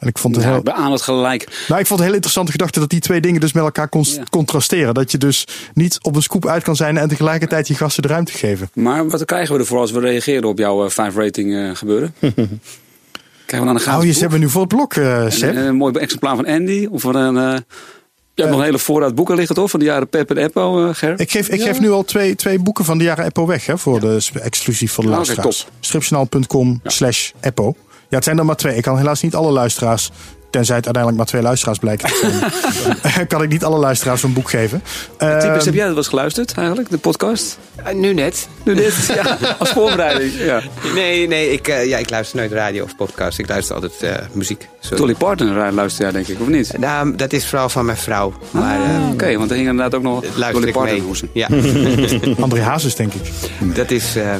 En ik vond het ja, heel... aan het gelijk. Nou, ik vond het heel interessante gedachte dat die twee dingen dus met elkaar ja. contrasteren. Dat je dus niet op een scoop uit kan zijn en tegelijkertijd je gasten de ruimte geven. Maar wat krijgen we ervoor als we reageren op jouw uh, 5 rating uh, gebeuren? krijgen we dan een Oh, je zet me nu voor het blok, uh, Seb. Een, een, mooi exemplaar van Andy of van een... Je hebt nog een hele voorraad boeken liggen toch? Van de jaren Pep en Eppo, Ger? Ik geef, ik ja. geef nu al twee, twee boeken van de jaren Eppo weg. Hè, voor ja. de, exclusief voor de luisteraars. Okay, Stripjournaal.com slash Eppo. Ja, het zijn er maar twee. Ik kan helaas niet alle luisteraars Tenzij het uiteindelijk maar twee luisteraars blijken te zijn. kan ik niet alle luisteraars een boek geven. Uh, Typisch, heb jij dat wel eens geluisterd eigenlijk, de podcast? Uh, nu net. Nu net, ja. Als voorbereiding. Ja. Nee, nee ik, uh, ja, ik luister nooit radio of podcast. Ik luister altijd uh, muziek. Sorry. Dolly Parton luister jij denk ik, of niet? Nou, dat is vooral van mijn vrouw. Maar, ah, Oké, okay, want er ging inderdaad ook nog Dolly Parton hoesen. Ja. André Hazes, denk ik. Dat is, uh,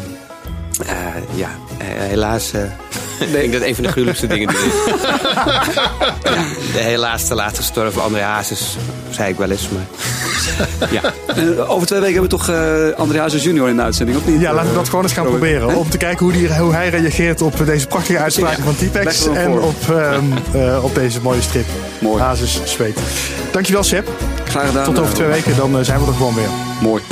ja, helaas... Ik denk dat een van de gruwelijkste dingen die is. de helaas te laat gestorven André Hazes, zei ik wel eens. Maar, ja. Uh, over twee weken hebben we toch uh, André Hazes junior in de uitzending, of niet? Ja, laten we dat gewoon eens gaan Robert. proberen. Om te kijken hoe, die, hoe hij reageert op deze prachtige uitspraken ja. van Typex. En op, um, uh, op deze mooie strip. Mooi. Hazes zweet. Dankjewel, Seb. Graag gedaan. Tot over twee weken, dan eh, zijn we er gewoon weer. Mooi.